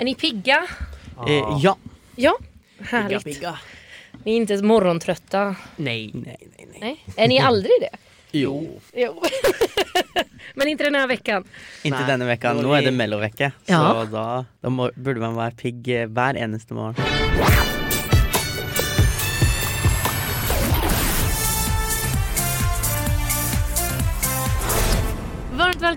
Är ni pigga? Eh, ja. Ja, härligt. pigga. Ni är inte morgontrötta? Nej, nej, nej. nej. Nej. Är ni aldrig det? Jo. Jo. Men inte den här veckan. Inte Nei, denne veckan. nå Nå er det mellovecke, Ja. så da, da må, burde man være pigg eh, hver eneste morgen.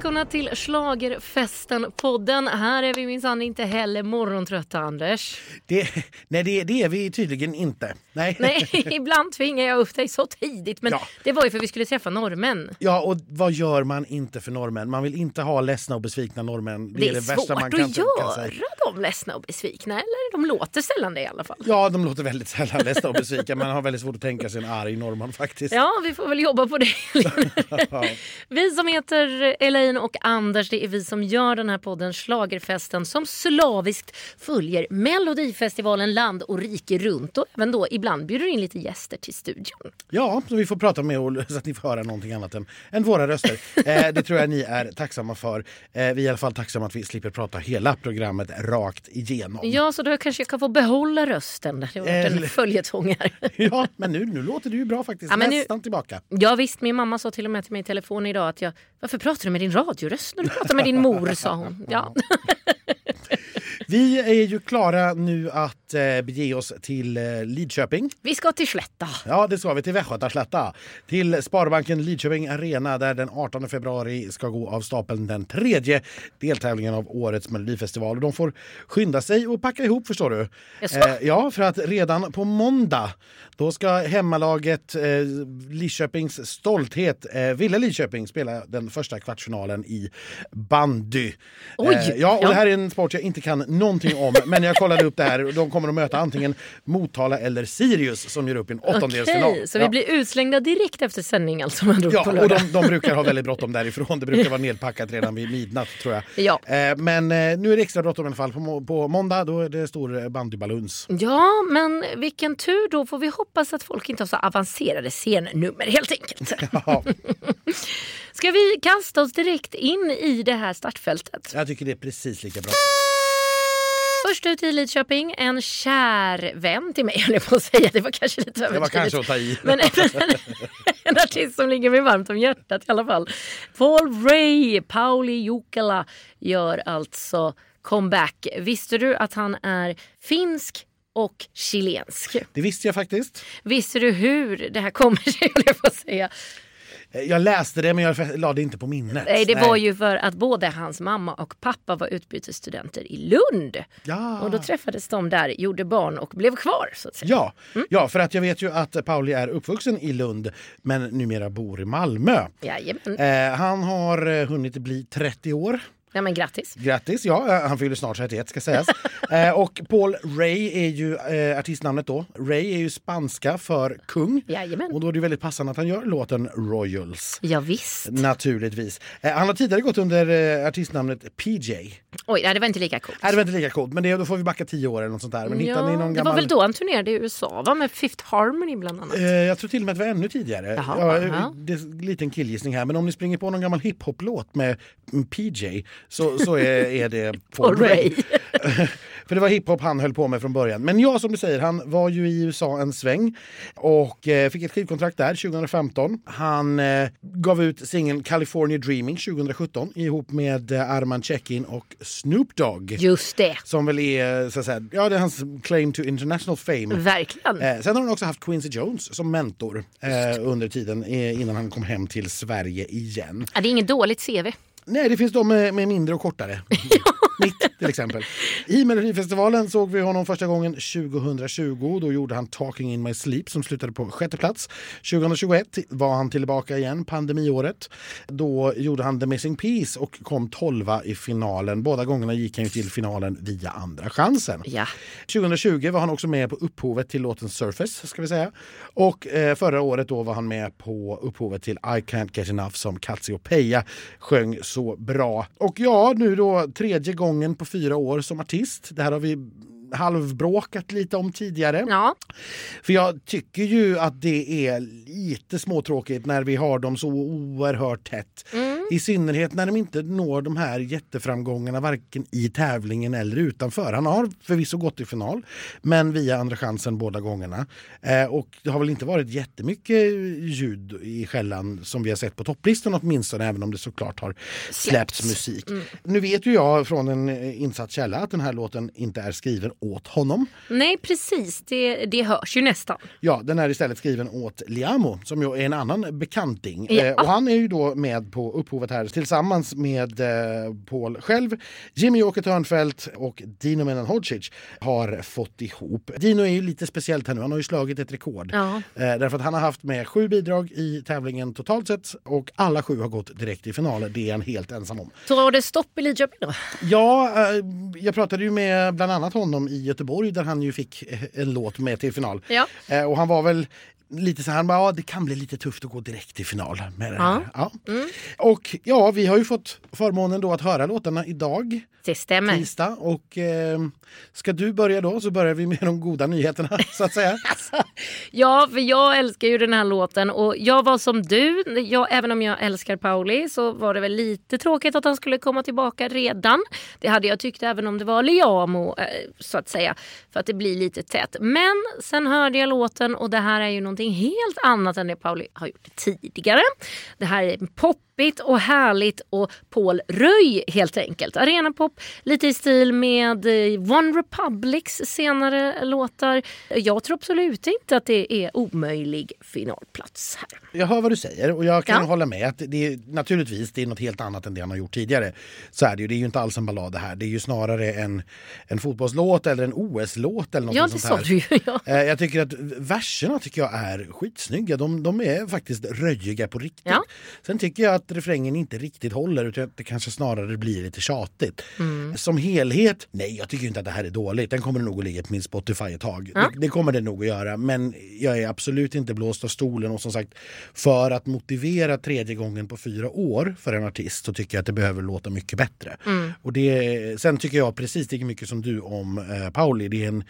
Välkomna till Schlagerfesten-podden. Här är vi minsann inte heller morgontrötta, Anders. Det, nej, det, det är vi tydligen inte. Nej. Nej, ibland tvingar jag upp dig så tidigt. Men Ja. det var ju för att vi skulle träffa norrmän. Ja, och vad gör man inte för norrmän? Man vill inte ha ledsna och besvikna norrmän. Det, Det är är, det värsta svårt man kan att tänka göra dem ledsna och besvikna. Eller de låter sällan det i alla fall. Ja, de låter väldigt sällan ledsna och besvikna. Man har väldigt svårt att tänka sig en arg norrman faktiskt. Ja, vi får väl jobba på det. vi som heter Elaine och Anders, det är vi som gör den här podden Schlagerfesten som slaviskt följer Melodifestivalen land och rike runt och även då ibland bjuder in lite gäster till studion. Ja, så vi får prata med och, så att ni får höra någonting annat än, än våra röster. Eh, det tror jag ni är tacksamma för. Eh, vi är i alla fall tacksamma att vi slipper prata hela programmet rakt igenom. Ja, så då kanske jag kan få behålla rösten. Det har varit en Eller- följetong här. Ja, men nu, nu låter du ju bra faktiskt. Ja, men nu- Nästan tillbaka. Ja visst, min mamma sa till och med till mig i telefon idag att jag Varför pratar du med din radioröst när du pratar med din mor? sa hon. Ja. Vi är ju klara nu att eh, bege oss till eh, Lidköping. Vi ska till Slätta. Ja, det ska vi till Västgötaslätta. Till Sparbanken Lidköping Arena där den 18 februari ska gå av stapeln den tredje deltävlingen av årets Melodifestival. De får skynda sig och packa ihop förstår du. Eh, ja, för att redan på måndag då ska hemmalaget eh, Lidköpings stolthet, eh, Ville Lidköping, spela den första kvartsfinalen i bandy. Oj! Eh, ja, och Ja. det här är en sport jag inte kan någonting om, men jag kollade upp det här de kommer att möta antingen Motala eller Sirius som gör upp i en åttondelsfinal. Okej, så vi Ja. blir utslängda direkt efter sändning alltså ord Ja, och de, de brukar ha väldigt bråttom därifrån. Det brukar vara nedpackat redan vid midnatt tror jag. Ja. Eh, men eh, nu är det extra bråttom i alla fall. På, på måndag då är det stor eh, bandybaluns. Ja, men vilken tur då. Får vi hoppas att folk inte har så avancerade scennummer helt enkelt. Ja, Ska vi kasta oss direkt in i det här startfältet? jag tycker det är precis lika bra. Först ut i Lidköping, en kär vän till mig höll jag på att säga. Det var kanske lite Det var överdrivet. kanske att ta i. Men en artist som ligger mig varmt om hjärtat i alla fall. Paul Ray, Pauli Jukala gör alltså comeback. Visste du att han är finsk och chilensk? Det visste jag faktiskt. Visste du hur det här kommer sig, jag säga. Eh, Jag läste det men jag la det inte på minnet. Nej, det var ju för att både hans mamma och pappa var utbytesstudenter i Lund. Ja. Och då träffades de där, gjorde barn och blev kvar så att säga. Ja, Mm. ja, för att jag vet ju att Pauli är uppvuxen i Lund men numera bor i Malmö. Jajamän. Eh, han har eh, hunnit bli 30 år. Ja, men grattis. Grattis! Ja, eh, han fyller snart 31 ska sägas. eh, och Paul Ray är ju eh, artistnamnet då. Ray är ju spanska för kung. Jajamän. Och då är det väldigt passande att han gör låten Royals. Ja, visst. Naturligtvis. Eh, han har tidigare gått under eh, artistnamnet PJ. Oj, nej, det var inte lika coolt. Nej, det var inte lika coolt, men det, då får vi backa 10 år eller något sånt där. Men hittar ni någon det gammal... var väl då han turnerade i USA, va? Med Fifth Harmony bland annat. Eh, jag tror till och med att det var ännu tidigare. Jaha, ja, aha. det är en liten killgissning här, men om ni springer på någon gammal hiphop-låt med PJ så, så är, är det Paul Ray. För det var hiphop han höll på med från början. Men ja, som du säger, han var ju i USA en sväng och eh, fick ett skivkontrakt där 2015. Han eh, gav ut singeln California Dreaming 2017 ihop med eh, Arman Cekin och Snoop Dogg. Just det, Som väl är, så att säga, ja, det är hans claim to international fame. verkligen. Eh, sen har han också haft Quincy Jones som mentor eh, under tiden eh, innan han kom hem till Sverige igen. Ja, det är inget dåligt CV. Nej, det finns de med, med mindre och kortare. Mitt till exempel. I Melodifestivalen såg vi honom första gången 2020. Då gjorde han Talking in my sleep som slutade på sjätte plats. 2021 var han tillbaka igen, pandemiåret. Då gjorde han The Missing Piece och kom tolva i finalen. Båda gångerna gick han till finalen via Andra chansen. Ja. 2020 var han också med på upphovet till låten Surface. ska vi säga. Och eh, förra året då var han med på upphovet till I can't get enough som Cassiopeia sjöng så bra. Och ja, nu då tredje gången gången på fyra år som artist. Det här har vi halvbråkat lite om tidigare. ja, För jag tycker ju att det är lite småtråkigt när vi har dem så oerhört tätt. I synnerhet när de inte når de här jätteframgångarna varken i tävlingen eller utanför. Han har förvisso gått i final, men via Andra chansen båda gångerna. Eh, och det har väl inte varit jättemycket ljud i skällan som vi har sett på topplistan åtminstone, även om det såklart har släppts musik. Mm. Nu vet ju jag från en eh, insatt källa att den här låten inte är skriven åt honom. Nej precis, det, det hörs ju nästan. Ja, den är istället skriven åt Liamo som ju är en annan bekanting. Ja. Eh, och han är ju då med på upphovet här tillsammans med eh, Paul själv. Jimmy Åke Törnfeldt och Dino Menan Hodzic har fått ihop. Dino är ju lite speciellt här nu, han har ju slagit ett rekord. Ja. Eh, därför att han har haft med sju bidrag i tävlingen totalt sett och alla sju har gått direkt i finalen. Det är han helt ensam om. Tar det stopp i Lidköping då? Ja, eh, jag pratade ju med bland annat honom i Göteborg där han ju fick en låt med till final. Ja. Eh, och han var väl lite så här, ja, det kan bli lite tufft att gå direkt till final med det här. Ja. Mm. Och ja, vi har ju fått förmånen då att höra låtarna idag. Det stämmer. Tisdag. Och eh, ska du börja då så börjar vi med de goda nyheterna så att säga. alltså, ja, för jag älskar ju den här låten och jag var som du. Jag, även om jag älskar Pauli så var det väl lite tråkigt att han skulle komma tillbaka redan. Det hade jag tyckt även om det var Liamo eh, så att säga. För att det blir lite tätt. Men sen hörde jag låten och det här är ju någonting helt annat än det Pauli har gjort tidigare. Det här är pop poppigt och härligt och Paul Röj helt enkelt. Arenapop, lite i stil med eh, One Republics senare låtar. Jag tror absolut inte att det är omöjlig finalplats här. Jag hör vad du säger och jag kan ja. hålla med att det är naturligtvis det är något helt annat än det han har gjort tidigare. Så är det ju. Det är ju inte alls en ballad det här. Det är ju snarare en, en fotbollslåt eller en OS-låt eller något ja, det sånt här. Du, ja. Eh, jag tycker att verserna tycker jag är skitsnygga. De, de är faktiskt röjiga på riktigt. Ja. Sen tycker jag att att refrängen inte riktigt håller utan att det kanske snarare blir lite tjatigt. Mm. Som helhet, nej jag tycker inte att det här är dåligt. Den kommer nog att ligga på min Spotify ett tag. Ja. Det, det, kommer det nog att göra men jag är absolut inte blåst av stolen och som sagt för att motivera tredje gången på fyra år för en artist så tycker jag att det behöver låta mycket bättre. Mm. Och det, sen tycker jag precis lika mycket som du om eh, Pauli. Det är en,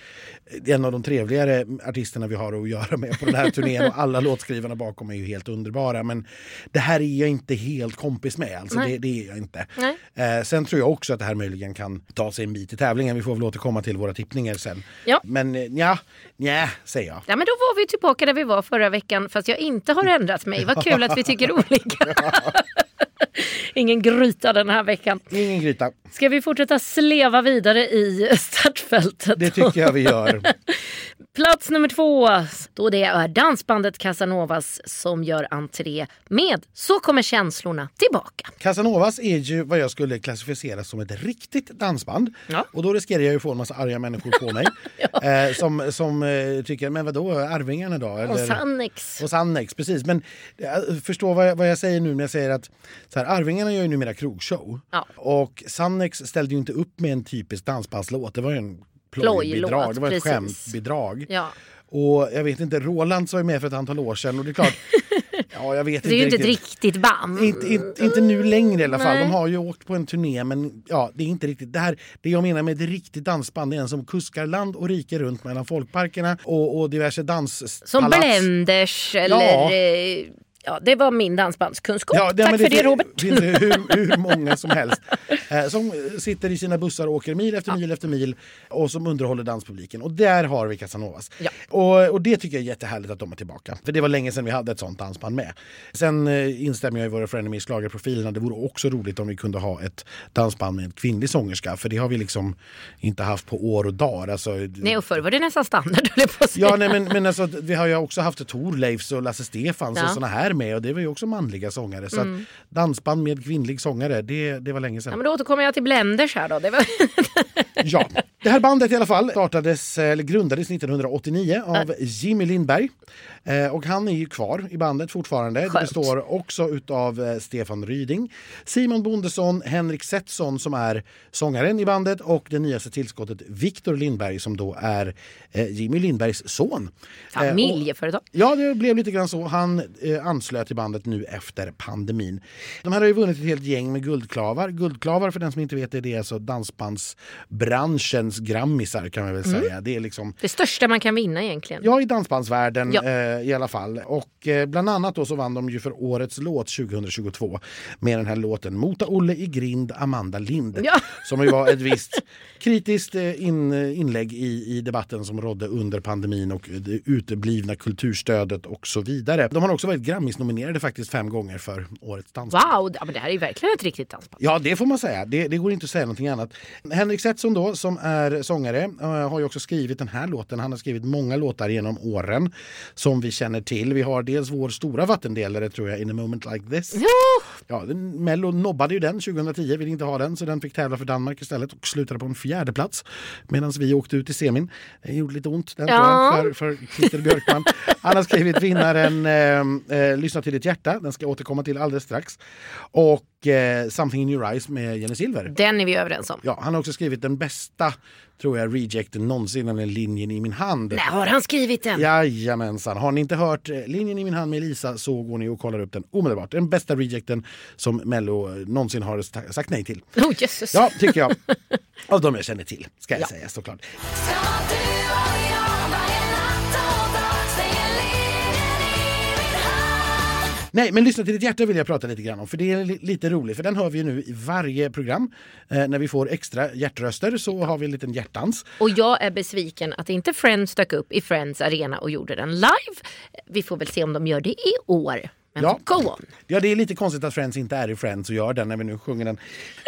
en av de trevligare artisterna vi har att göra med på den här turnén och alla låtskrivarna bakom är ju helt underbara. Men det här är jag inte helt kompis med. Alltså det, det, är jag inte. Eh, sen tror jag också att det här möjligen kan ta sig en bit i tävlingen. Vi får väl återkomma till våra tippningar sen. Ja. Men eh, ja, nja, säger jag. Ja, men då var vi tillbaka där vi var förra veckan fast jag inte har ändrat mig. Vad kul att vi tycker olika. Ingen gryta den här veckan. Ingen gryta. Ska vi fortsätta sleva vidare i startfältet? Det tycker jag vi gör. Plats nummer två, då det är dansbandet Casanovas som gör entré med Så kommer känslorna tillbaka. Casanovas är ju vad jag skulle klassificera som ett riktigt dansband. Ja. Och då riskerar jag ju få en massa arga människor på mig. ja. eh, som som eh, tycker, men vadå, Arvingarna då? Eller, och Sannex. Och Sannex, precis. Men eh, förstå vad jag, vad jag säger nu när jag säger att så här, Arvingarna gör ju numera krogshow. Ja. Och Sannex ställde ju inte upp med en typisk dansbandslåt. Det var ju en plojbidrag. Det var ett skämtbidrag. Ja. Och jag vet inte, Roland var med för ett antal år sedan och det är klart Ja, jag vet det är ju inte ett riktigt band. Inte, inte, inte nu längre i alla fall. Nej. De har ju åkt på en turné men ja, det är inte riktigt. Det, här, det jag menar med ett riktigt dansband är en som kuskar land och rike runt mellan folkparkerna och, och diverse danspalats. Som Blenders eller ja. Ja, det var min dansbandskunskap. Ja, det, Tack för det, det Robert. Det finns hur, hur många som helst eh, som sitter i sina bussar och åker mil efter ja. mil efter mil och som underhåller danspubliken. Och där har vi Casanovas. Ja. Och, och det tycker jag är jättehärligt att de är tillbaka. För det var länge sedan vi hade ett sånt dansband med. Sen eh, instämmer jag i våra Frenemies schlagerprofilerna. Det vore också roligt om vi kunde ha ett dansband med en kvinnlig sångerska. För det har vi liksom inte haft på år och dagar. Alltså, nej, och förr var det nästan standard. ja, nej, men, men alltså, vi har ju också haft Torleifs och Lasse Stefans ja. och såna här med och det var ju också manliga sångare. Så mm. dansband med kvinnlig sångare, det, det var länge sedan. Ja, men då återkommer jag till Blenders här då. Det var... ja, det här bandet i alla fall startades, eller grundades 1989 av Jimmy Lindberg. Eh, och han är ju kvar i bandet fortfarande. Skönt. Det består också av eh, Stefan Ryding, Simon Bondesson, Henrik Setson som är sångaren i bandet och det nyaste tillskottet Viktor Lindberg som då är eh, Jimmy Lindbergs son. Familjeföretag. Och, ja, det blev lite grann så. Han anslöt till bandet nu efter pandemin. De här har ju vunnit ett helt gäng med guldklavar. Guldklavar för den som inte vet det, det är alltså dansbandsbranschens dagens grammisar kan man väl Mm. säga. Det är liksom Det största man kan vinna egentligen. Ja, i dansbandsvärlden Ja. eh, i alla fall. Och eh, bland annat då så vann de ju för årets låt 2022 med den här låten Mota Olle i grind Amanda Lind. Ja. Som ju var ett visst kritiskt eh, in, inlägg i, i debatten som rådde under pandemin och det uteblivna kulturstödet och så vidare. De har också varit Grammis-nominerade faktiskt fem gånger för årets dansband. Wow, ja, men det här är ju verkligen ett riktigt dansband. Ja, det får man säga. Det, det går inte att säga någonting annat. Henrik Setson då, som är sångare, eh, har ju också skrivit den här låten. Han har skrivit många låtar genom åren som vi känner till. Vi har dels vår stora vattendelare, tror jag, In a moment like this. Ja, Mello nobbade ju den 2010, ville inte ha den, så den fick tävla för Danmark istället och slutade på en fjärde plats medan vi åkte ut i semin. Det gjorde lite ont den, Ja. jag, för, för Christer Björkman. Han har skrivit vinnaren eh, eh, Lyssna till ditt hjärta, den ska jag återkomma till alldeles strax. Och eh, Something in your eyes med Jenny Silver. Den är vi överens om. Ja, han har också skrivit den bästa, tror jag, rejecten någonsin, nämligen Linjen i min hand. Nej, har han skrivit den? Jajamensan. Har ni inte hört eh, Linjen i min hand med Elisa så går ni och kollar upp den omedelbart. Den bästa rejecten som Mello eh, någonsin har sagt nej till. Oh, jösses. Ja, tycker jag. Av de jag känner till, ska jag Ja. säga såklart. Ska Nej, men lyssna till ditt hjärta vill jag prata lite grann om. För det är lite roligt, för den hör vi ju nu i varje program. Eh, när vi får extra hjärtröster så har vi en liten hjärtans. Och jag är besviken att inte Friends dök upp i Friends Arena och gjorde den live. Vi får väl se om de gör det i år. Men Ja. go on. Ja, det är lite konstigt att Friends inte är i Friends och gör den när vi nu sjunger den.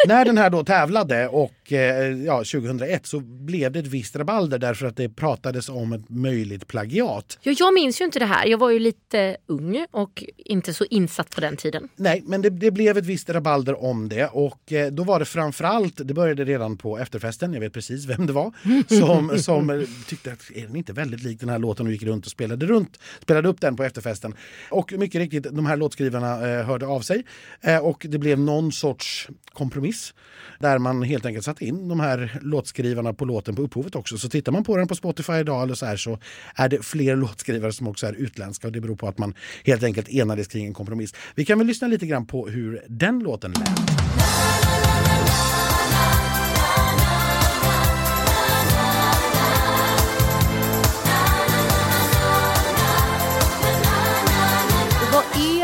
när den här då tävlade och eh, ja, 2001 så blev det ett visst rabalder därför att det pratades om ett möjligt plagiat. Ja, jag minns ju inte det här. Jag var ju lite ung och inte så insatt på den tiden. Nej, men det, det blev ett visst rabalder om det och eh, då var det framförallt, det började redan på efterfesten, jag vet precis vem det var, som, som tyckte att är den inte väldigt lik den här låten och gick runt och spelade, runt, spelade upp den på efterfesten. Och mycket riktigt, de här låtskrivarna eh, hörde av sig eh, och det blev någon sorts kompromiss där man helt enkelt satte in de här låtskrivarna på låten på upphovet också. Så tittar man på den på Spotify idag eller så här så är det fler låtskrivare som också är utländska och det beror på att man helt enkelt enades kring en kompromiss. Vi kan väl lyssna lite grann på hur den låten lät.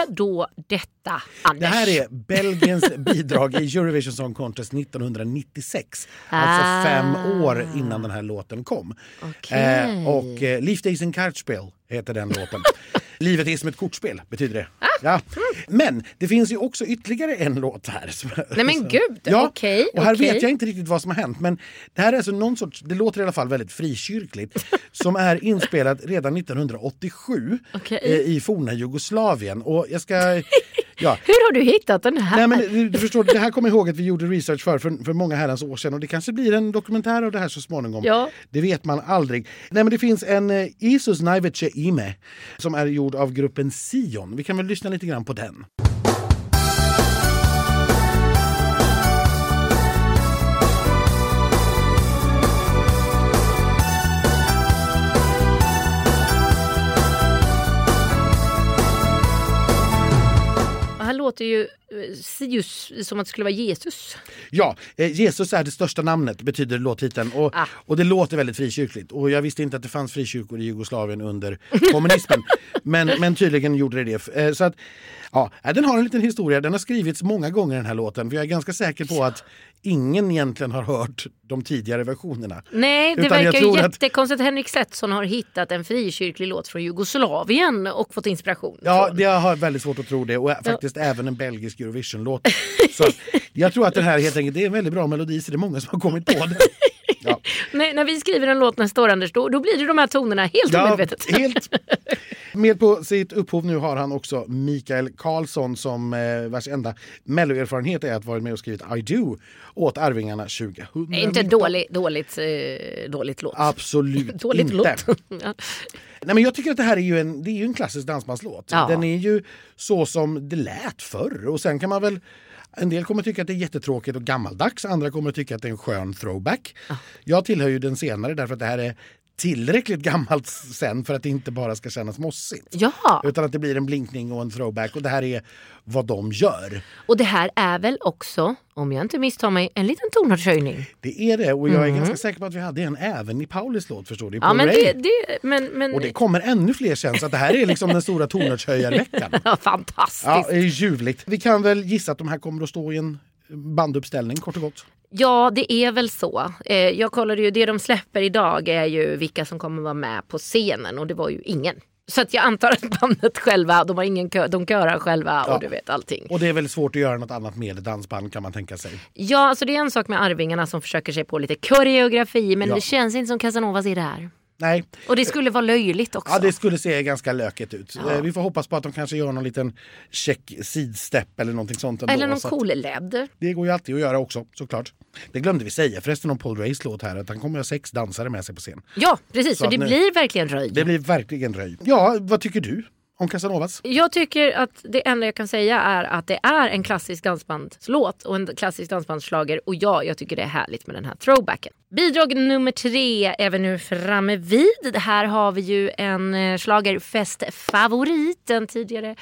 Är då detta, Anders? Det här är Belgiens bidrag i Eurovision Song Contest 1996. Alltså Ah. fem år innan den här låten kom. Okej. Eh, och eh, Lief is een kaartspel heter den låten. Livet är som ett kortspel betyder det. Ah. Ja. Men det finns ju också ytterligare en låt här. som- Nej, men gud, Ja, okej, och här okej. vet jag inte riktigt vad som har hänt. Men det här är alltså någon sorts, det låter i alla fall väldigt frikyrkligt, som är inspelat redan 1987 Okej. eh, i forna Jugoslavien. Och jag ska... Ja, Hur har du hittat den här? Nej, men du, du förstår, det här kommer jag ihåg att vi gjorde research för, för för många herrans år sedan och det kanske blir en dokumentär av det här så småningom. Ja. Det vet man aldrig. Nej, men det finns en eh, Isus Najvece Ime som är gjord av gruppen Sion. Vi kan väl lyssna lite grann på den. Låter ju eh, Sius som att det skulle vara Jesus. Ja, eh, Jesus är det största namnet betyder låttiteln och, Ah. och det låter väldigt frikyrkligt. Och jag visste inte att det fanns frikyrkor i Jugoslavien under kommunismen. men, men tydligen gjorde det det. Eh, Så att, ja, eh, den har en liten historia. Den har skrivits många gånger den här låten. För jag är ganska säker på att ingen egentligen har hört de tidigare versionerna. Nej, det Utan verkar ju jättekonstigt att Henrik Setson har hittat en frikyrklig låt från Jugoslavien och fått inspiration. Ja, från. det jag har väldigt svårt att tro det. Och faktiskt även en belgisk Eurovision-låt. Så jag tror att den här helt enkelt, det är en väldigt bra melodi så det är många som har kommit på den. Ja. När vi skriver en låt nästa år Anders, då, då blir det de här tonerna helt Ja, omedvetet. helt. Med på sitt upphov nu har han också Mikael Karlsson som eh, vars enda melloerfarenhet är att vara med och skrivit I Do åt Arvingarna 2019. Det är inte dålig, dåligt, eh, dåligt låt. Absolut Dåligt inte. låt. ja. Nej, men jag tycker att det här är ju en, det är ju en klassisk dansbandslåt. Den är ju så som det lät förr. Och sen kan man väl en del kommer tycka att det är jättetråkigt och gammaldags, andra kommer tycka att det är en skön throwback. Jag tillhör ju den senare därför att det här är tillräckligt gammalt sen för att det inte bara ska kännas mossigt. Ja, Utan att det blir en blinkning och en throwback och det här är vad de gör. och det här är väl också, om jag inte misstar mig, en liten tonartshöjning. Det är det och jag är ganska säker på att vi hade en även i Paulis låt förstår du. Ja, men det, det, men, men Och det kommer ännu fler känns att det här är liksom den stora tonartshöjarveckan. ja, fantastiskt. Ja, det är ljuvligt. Vi kan väl gissa att de här kommer att stå i en banduppställning kort och gott. Ja, det är väl så. Eh, jag kollade ju, det de släpper idag är ju vilka som kommer vara med på scenen och det var ju ingen. Så att jag antar att bandet själva, de har ingen kö, de körar själva och Ja. du vet allting. Och det är väl svårt att göra något annat med dansband kan man tänka sig. Ja, alltså det är en sak med Arvingarna som försöker sig på lite koreografi men Ja. det känns inte som Casanovas är där. Nej, Och det skulle vara löjligt också. ja, det skulle se ganska löket ut. Eh, Vi får hoppas på att de kanske gör någon liten check sidstep eller någonting sånt. Ändå, Eller någon så cool LED. Det går ju alltid att göra också såklart. Det glömde vi säga förresten om Paul Rays låt här att han kommer ha sex dansare med sig på scen. Ja, precis. Så att det nu- blir verkligen röj. Det blir verkligen röj. Ja, vad tycker du om Casanovas? Jag tycker att det enda jag kan säga är att det är en klassisk dansbandslåt och en klassisk dansbandsschlager och ja, jag tycker det är härligt med den här throwbacken. Bidrag nummer tre är vi nu framme vid. Här har vi ju en slagerfestfavorit, schlagerfestfavorit, tidigare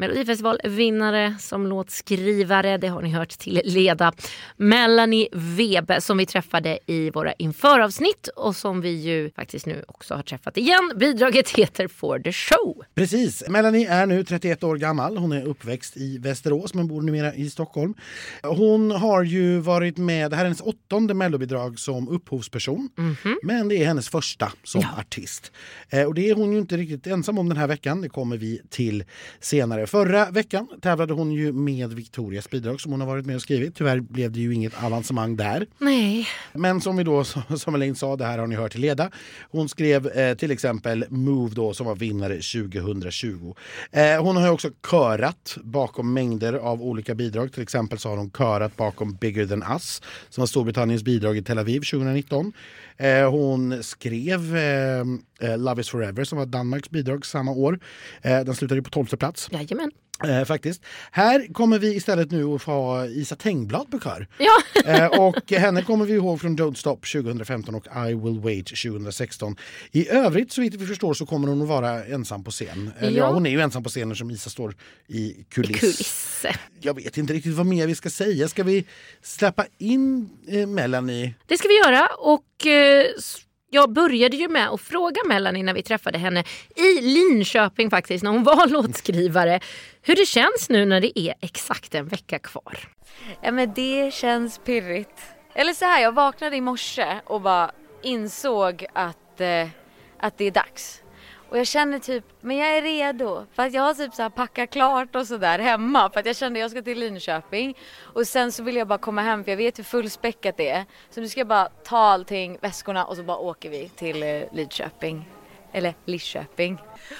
Melodifestivalvinnare som låtskrivare, det har ni hört till leda. Melanie Webe som vi träffade i våra införavsnitt och som vi ju faktiskt nu också har träffat igen. Bidraget heter For the show. Precis. Melanie är nu 31 år gammal. Hon är uppväxt i Västerås men bor numera i Stockholm. Hon har ju varit med, det här är hennes åttonde mellobidrag som upphovsperson. Men det är hennes första som artist. Eh, och det är hon ju inte riktigt ensam om den här veckan. Det kommer vi till senare. Förra veckan tävlade hon ju med Victorias bidrag som hon har varit med och skrivit. Tyvärr blev det ju inget avancemang där. Nej, Men som vi då, som Elaine sa, det här har ni hört till leda. Hon skrev eh, till exempel Move då som var vinnare 2020. Eh, hon har ju också körat bakom mängder av olika bidrag. Till exempel så har hon körat bakom Bigger than us som var Storbritanniens bidrag i Tel Aviv 2019. Eh, hon skrev eh, eh, Love is forever som var Danmarks bidrag samma år. Eh, den slutade ju på 12 plats. jajamän. Eh, faktiskt. Här kommer vi istället nu att få ha Isa Tengblad på kör. Ja, Eh, och henne kommer vi ihåg från Don't Stop 2015 och I Will Wait 2016. I övrigt så vitt vi förstår så kommer hon att vara ensam på scen. Eller, ja. Ja. hon är ju ensam på scenen som Isa står i kuliss. kuliss. Jag vet inte riktigt vad mer vi ska säga. Ska vi släppa in eh, Melanie? Det ska vi göra och eh, jag började ju med att fråga Melanie när vi träffade henne i Linköping faktiskt, när hon var låtskrivare, hur det känns nu när det är exakt en vecka kvar. Ja men det känns pirrigt. Eller så här, jag vaknade i morse och bara insåg att, eh, att det är dags. Och jag känner typ, men jag är redo. För att jag har typ så här packat klart och sådär hemma. För att jag kände jag ska till Linköping. Och sen så vill jag bara komma hem för jag vet hur fullspäckat det är. Så nu ska jag bara ta allting, väskorna och så bara åker vi till eh, Lidköping. Eller Lidköping.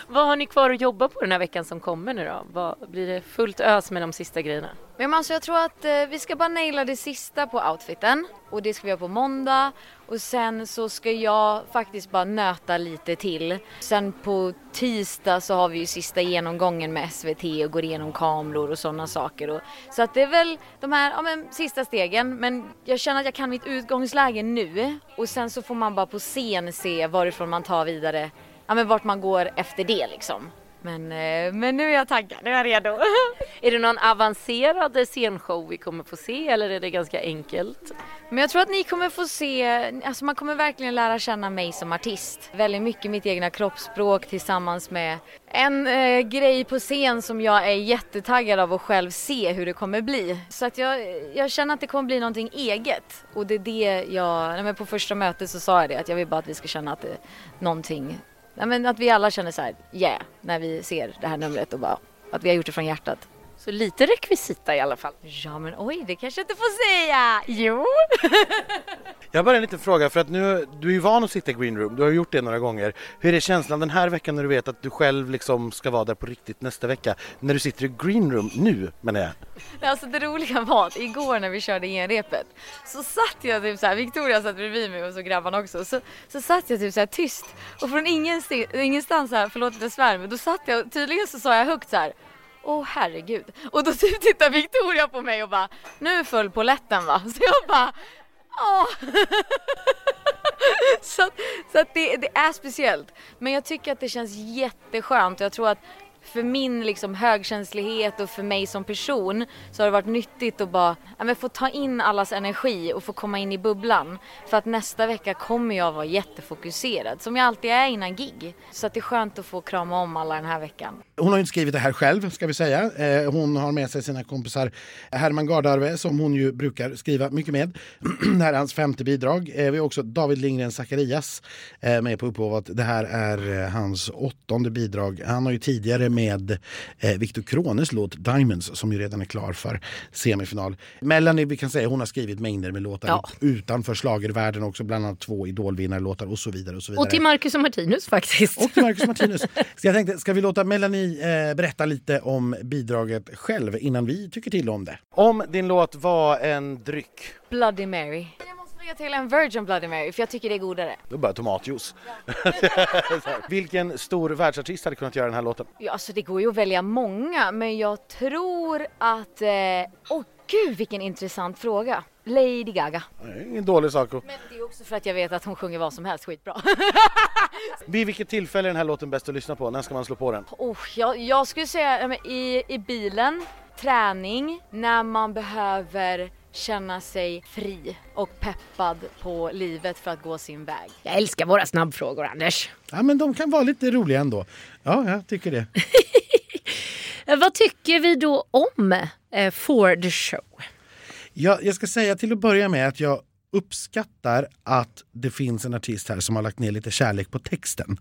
Vad har ni kvar att jobba på den här veckan som kommer nu då? Vad, blir det fullt ös med de sista grejerna? Men alltså jag tror att eh, vi ska bara naila det sista på outfiten och det ska vi göra på måndag och sen så ska jag faktiskt bara nöta lite till. Sen på tisdag så har vi ju sista genomgången med SVT och går igenom kameror och sådana saker. Och, så att det är väl de här ja, men, sista stegen men jag känner att jag kan mitt utgångsläge nu och sen så får man bara på scen se varifrån man tar vidare, ja men vart man går efter det liksom. Men, eh, men nu är jag taggad, nu är jag redo. Är det någon avancerad scenshow vi kommer få se eller är det ganska enkelt? Men jag tror att ni kommer få se, alltså man kommer verkligen lära känna mig som artist. Väldigt mycket mitt egna kroppsspråk tillsammans med en eh, grej på scen som jag är jättetaggad av att själv se hur det kommer bli. Så att jag, jag känner att det kommer bli någonting eget. Och det är det jag, nej men på första mötet så sa jag det, att jag vill bara att vi ska känna att det någonting, nej men att vi alla känner så här, yeah, när vi ser det här numret och bara, att vi har gjort det från hjärtat. Så lite rekvisita i alla fall. Ja men oj, det kanske jag inte får säga! Jo! Jag har bara en liten fråga för att nu, du är ju van att sitta i green room, du har gjort det några gånger. Hur är känslan den här veckan när du vet att du själv liksom ska vara där på riktigt nästa vecka? När du sitter i green room nu menar jag. Alltså det roliga var att igår när vi körde genrepet så satt jag typ så här, Victoria satt bredvid mig och så grabbarna också, så, så satt jag typ så här tyst och från ingenstans, ingenstans så här, förlåt att jag svär men då satt jag och tydligen så sa jag högt så här. Åh herregud. Och då typ tittar Victoria på mig och bara, nu föll polletten va? Så jag bara, åh. så, att- Så att det, det är speciellt. Men jag tycker att det känns jätteskönt och jag tror att för min liksom högkänslighet och för mig som person så har det varit nyttigt att bara ja, få ta in allas energi och få komma in i bubblan. För att nästa vecka kommer jag vara jättefokuserad som jag alltid är innan gig. Så att det är skönt att få krama om alla den här veckan. Hon har inte skrivit det här själv ska vi säga. Eh, hon har med sig sina kompisar Herman Gardarve som hon ju brukar skriva mycket med. det här är hans femte bidrag. Eh, vi har också David Lindgren Zacharias eh, med på upphovet. Det här är hans åttonde bidrag. Han har ju tidigare med eh, Viktor Krones låt Diamonds som ju redan är klar för semifinal. Melanie, vi kan säga hon har skrivit mängder med låtar Ja. utanför schlagervärlden också, bland annat två idolvinnarlåtar och så vidare. Och, så vidare. Och till Marcus och Martinus faktiskt. Och till Marcus Martinus. Så jag tänkte, ska vi låta Melanie eh, berätta lite om bidraget själv innan vi tycker till om det? Om din låt var en dryck, Bloody Mary. Jag till en Virgin Bloody Mary för jag tycker det är godare. då bara tomatjuice. Här. Vilken stor världsartist hade kunnat göra den här låten? Ja, alltså det går ju att välja många, men jag tror att... Åh eh, åh, gud vilken intressant fråga. Lady Gaga. Det är Ingen dålig sak. Men det är också för att jag vet att hon sjunger vad som helst skitbra. Vid vilket tillfälle är den här låten bäst att lyssna på? När ska man slå på den? oh, jag, jag skulle säga ja, i, i bilen, träning, när man behöver känna sig fri och peppad på livet för att gå sin väg. Jag älskar våra snabbfrågor Anders. Ja, men de kan vara lite roliga ändå. Ja, jag tycker det. Vad tycker vi då om eh, Ford Show? Jag, jag ska säga till att börja med att jag uppskattar att det finns en artist här som har lagt ner lite kärlek på texten.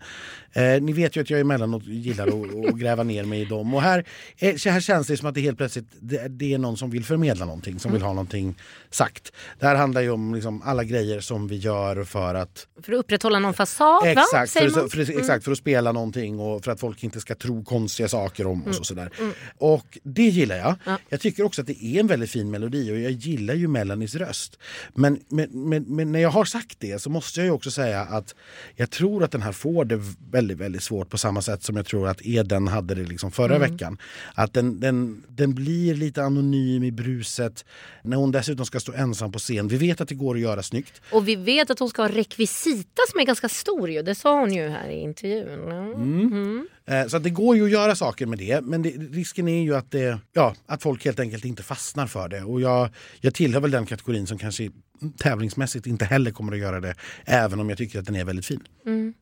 Eh, ni vet ju att jag emellanåt gillar att, att gräva ner mig i dem. Och här, eh, här känns det som att det helt plötsligt det, det är någon som vill förmedla någonting, som vill ha någonting sagt. Det här handlar ju om liksom alla grejer som vi gör för att För att upprätthålla någon fasad, va? Exakt för, Säger man? att- för, exakt, för att spela någonting och för att folk inte ska tro konstiga saker om Mm. oss och sådär. Och det gillar jag. Jag tycker också att det är en väldigt fin melodi och jag gillar ju Melanies röst. Men, men, men, men när jag har sagt det så måste jag ju också säga att jag tror att den här får det väldigt, väldigt svårt på samma sätt som jag tror att Eden hade det liksom förra Mm. veckan. Att den, den, den blir lite anonym i bruset när hon dessutom ska stå ensam på scen. Vi vet att det går att göra snyggt. Och vi vet att hon ska ha rekvisita som är ganska stor ju. Det sa hon ju här i intervjun. Ja. Eh, Eh, så att det går ju att göra saker med det, men det, risken är ju att, det, ja, att folk helt enkelt inte fastnar för det. Och jag, jag tillhör väl den kategorin som kanske tävlingsmässigt inte heller kommer att göra det, även om jag tycker att den är väldigt fin. Mm.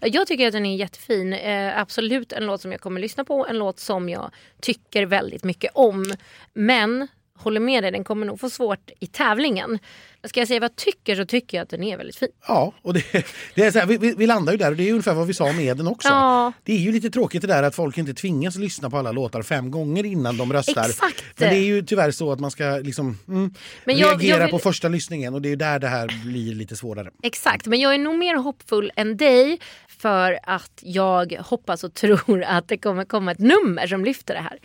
Jag tycker att den är jättefin. Eh, absolut en låt som jag kommer lyssna på. En låt som jag tycker väldigt mycket om. Men håller med dig, den kommer nog få svårt i tävlingen. Ska jag säga vad jag tycker så tycker jag att den är väldigt fin. Ja, och det, det är så här, vi, vi, landar ju där och det är ungefär vad vi sa med den också. Ja. Det är ju lite tråkigt det där att folk inte tvingas lyssna på alla låtar fem gånger innan de röstar. Exakt. Men det är ju tyvärr så att man ska liksom, mm, Men jag- reagera jag vill- på första lyssningen och det är där det här blir lite svårare. Exakt, men jag är nog mer hoppfull än dig för att jag hoppas och tror att det kommer komma ett nummer som lyfter det här.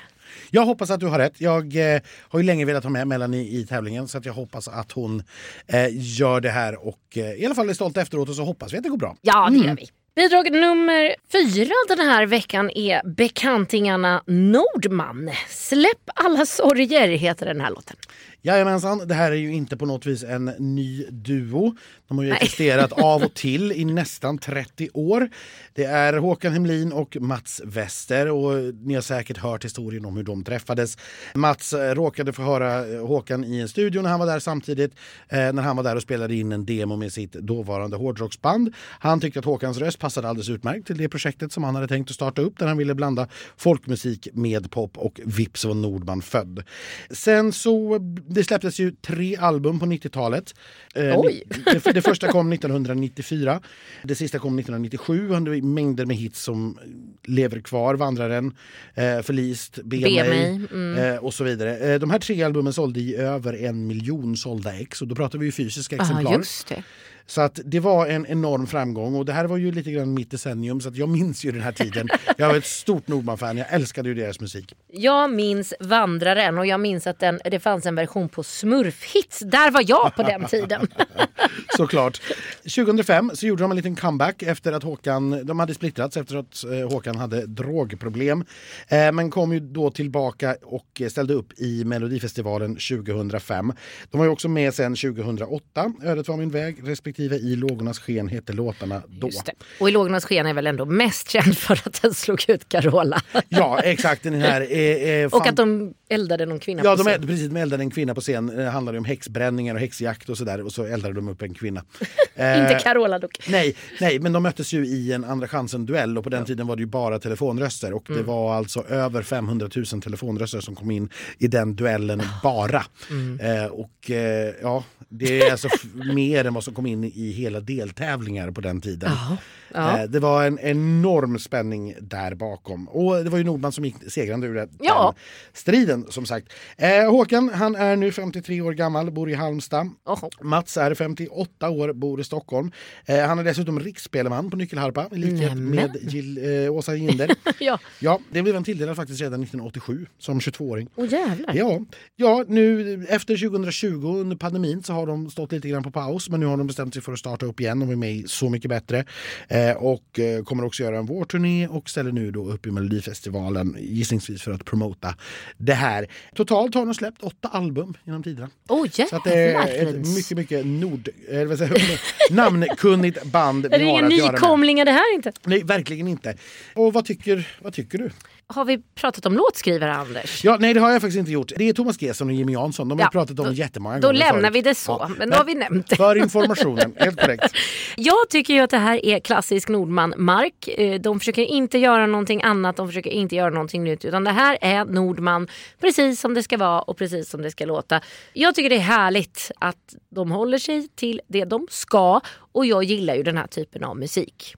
Jag hoppas att du har rätt. Jag eh, har ju länge velat ha med Melanie i tävlingen så att jag hoppas att hon eh, gör det här och eh, i alla fall är stolt efteråt och så hoppas vi att det går bra. Ja, det gör vi. Bidrag nummer fyra den här veckan är bekantingarna Nordman. Släpp alla sorger heter den här låten. Jajamensan, det här är ju inte på något vis en ny duo. De har ju Nej. existerat av och till i nästan 30 år. Det är Håkan Hemlin och Mats Wester och ni har säkert hört historien om hur de träffades. Mats eh, råkade få höra eh, Håkan i en studio när han var där samtidigt. Eh, när han var där och spelade in en demo med sitt dåvarande hårdrocksband. Han tyckte att Håkans röst passade alldeles utmärkt till det projektet som han hade tänkt att starta upp där han ville blanda folkmusik med pop och vips var Nordman född. Sen så, det släpptes ju tre album på 90-talet. Eh, Oj. Det, det första kom 1994, det sista kom 1997 och det var mängder med hits som lever kvar. Vandraren, eh, Förlist, Be, Be mig, mm. eh, och så vidare. Eh, de här tre albumen sålde i över en miljon sålda ex och då pratar vi ju fysiska exemplar. Ja, just det. Så att det var en enorm framgång och det här var ju lite grann mitt decennium så att jag minns ju den här tiden. Jag var ett stort Nordman-fan, jag älskade ju deras musik. Jag minns Vandraren och jag minns att den, det fanns en version på Smurfhits. Där var jag på den tiden. Såklart. 2005 så gjorde de en liten comeback efter att Håkan, de hade splittrats efter att eh, Håkan hade drogproblem. Eh, men kom ju då tillbaka och ställde upp i Melodifestivalen 2005. De var ju också med sen 2008, Ödet var min väg respektive respektive I lågornas sken hette låtarna då. Och i lågornas sken är väl ändå mest känd för att den slog ut Carola. Ja, exakt. Den här, eh, eh, fan- och att de eldade någon kvinna Ja, på scen. är, precis, de eldade en kvinna på scen. Det handlade om häxbränningar och häxjakt och sådär. Och så eldade de upp en kvinna. Eh, Inte Carola dock. Nej, nej, men de möttes ju i en Andra chansen-duell och på den tiden var det ju bara telefonröster och Mm. det var alltså över 500 000 telefonröster som kom in i den duellen bara. Mm. Eh, och eh, ja, det är alltså mer än vad som kom in i hela deltävlingar på den tiden. Ja, ja. Eh, det var en enorm spänning där bakom och det var ju Nordman som gick segrande ur den Ja. striden som sagt. Eh, Håkan, han är nu 53 år gammal, bor i Halmstad. Oho. Mats är 58 år, bor i Stockholm. Eh, han är dessutom riksspelman på nyckelharpa i likhet med Jill, eh, Åsa Ginder. Ja. ja, det blev han tilldelad faktiskt redan 1987 som 22-åring. Åh jävlar. Ja, ja, nu efter 2020 under pandemin så har de stått lite grann på paus men nu har de bestämt sig för att starta upp igen. De är med i Så mycket bättre eh, och eh, kommer också göra en vårturné och ställer nu då upp i Melodifestivalen gissningsvis för att promota det här. Totalt har de släppt åtta album genom tiderna. Åh Så att det är jävlar. ett mycket, mycket nord, jag, namnkunnigt band Är det vi har ingen att göra med. nykomlingar det här inte? Nej, verkligen inte. Och vad tycker, vad tycker du? Har vi pratat om låtskrivare Anders? Ja, nej, det har jag faktiskt inte gjort. Det är Thomas Gesson och Jimmy Jansson. De har Ja, pratat om då- jättemånga Då gånger lämnar förut. vi det så, men då har vi nämnt det. För informationen, helt korrekt. Jag tycker ju att det här är klassisk Nordman-mark. Eh, De försöker inte göra någonting annat, de försöker inte göra någonting nytt. Utan det här är Nordman precis som det ska vara och precis som det ska låta. Jag tycker det är härligt att de håller sig till det de ska och jag gillar ju den här typen av musik.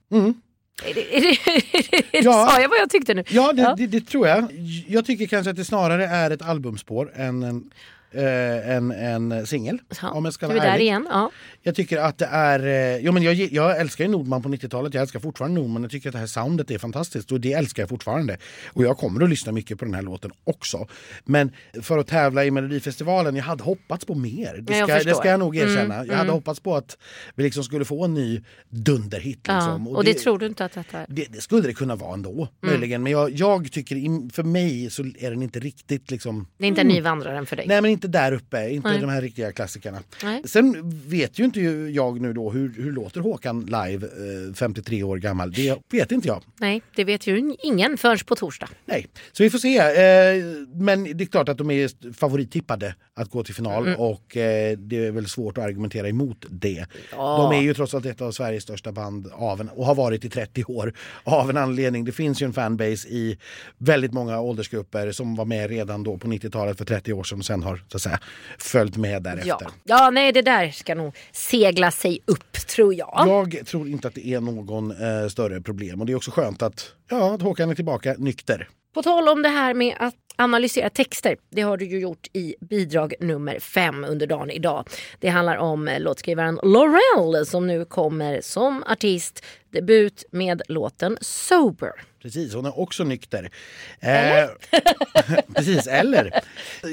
Är det, är det, är det, Ja. Sa jag vad jag tyckte nu? Ja, det, Det, det tror jag. Jag tycker kanske att det snarare är ett albumspår än en, eh, en, en singel. Om jag ska vara där ärlig. igen? Ja. Jag tycker att det är... eh, Jo, men jag, jag älskar ju Nordman på 90-talet, jag älskar fortfarande Nordman. Jag tycker att det här soundet är fantastiskt och det älskar jag fortfarande. Och jag kommer att lyssna mycket på den här låten också. Men för att tävla i Melodifestivalen, jag hade hoppats på mer. Det Ja, jag ska, det ska jag nog erkänna. Mm, jag hade mm. hoppats på att vi liksom skulle få en ny dunderhit. Ja. Liksom. Och, det, tror du inte att detta är? det, det skulle det kunna vara ändå, Mm. möjligen. Men jag, jag tycker, för mig så är den inte riktigt liksom... Det är inte en ny vandraren för dig? Nej men inte där uppe, inte Nej. de här riktiga klassikerna. Nej. Sen vet ju inte jag nu då hur, hur låter Håkan live, eh, 53 år gammal. Det vet inte jag. Nej, det vet ju ingen förrän på torsdag. Nej, så vi får se. Eh, men det är klart att de är favorittippade att gå till final Mm. och eh, det är väl svårt att argumentera emot det. Ja. De är ju trots allt ett av Sveriges största band av en, och har varit i 30 år av en anledning. Det finns ju en fanbase i väldigt många åldersgrupper som var med redan då på 90-talet för 30 år sedan och sen har så att säga följt med därefter. Ja. ja, nej det där ska nog segla sig upp tror jag. Jag tror inte att det är någon eh, större problem och det är också skönt att, ja, att Håkan är tillbaka nykter. På tal om det här med att analysera texter. Det har du ju gjort i bidrag nummer fem under dagen idag. Det handlar om eh, låtskrivaren Laurel som nu kommer som artist. Debut med låten Sober. Precis, hon är också nykter. Eh, precis, eller?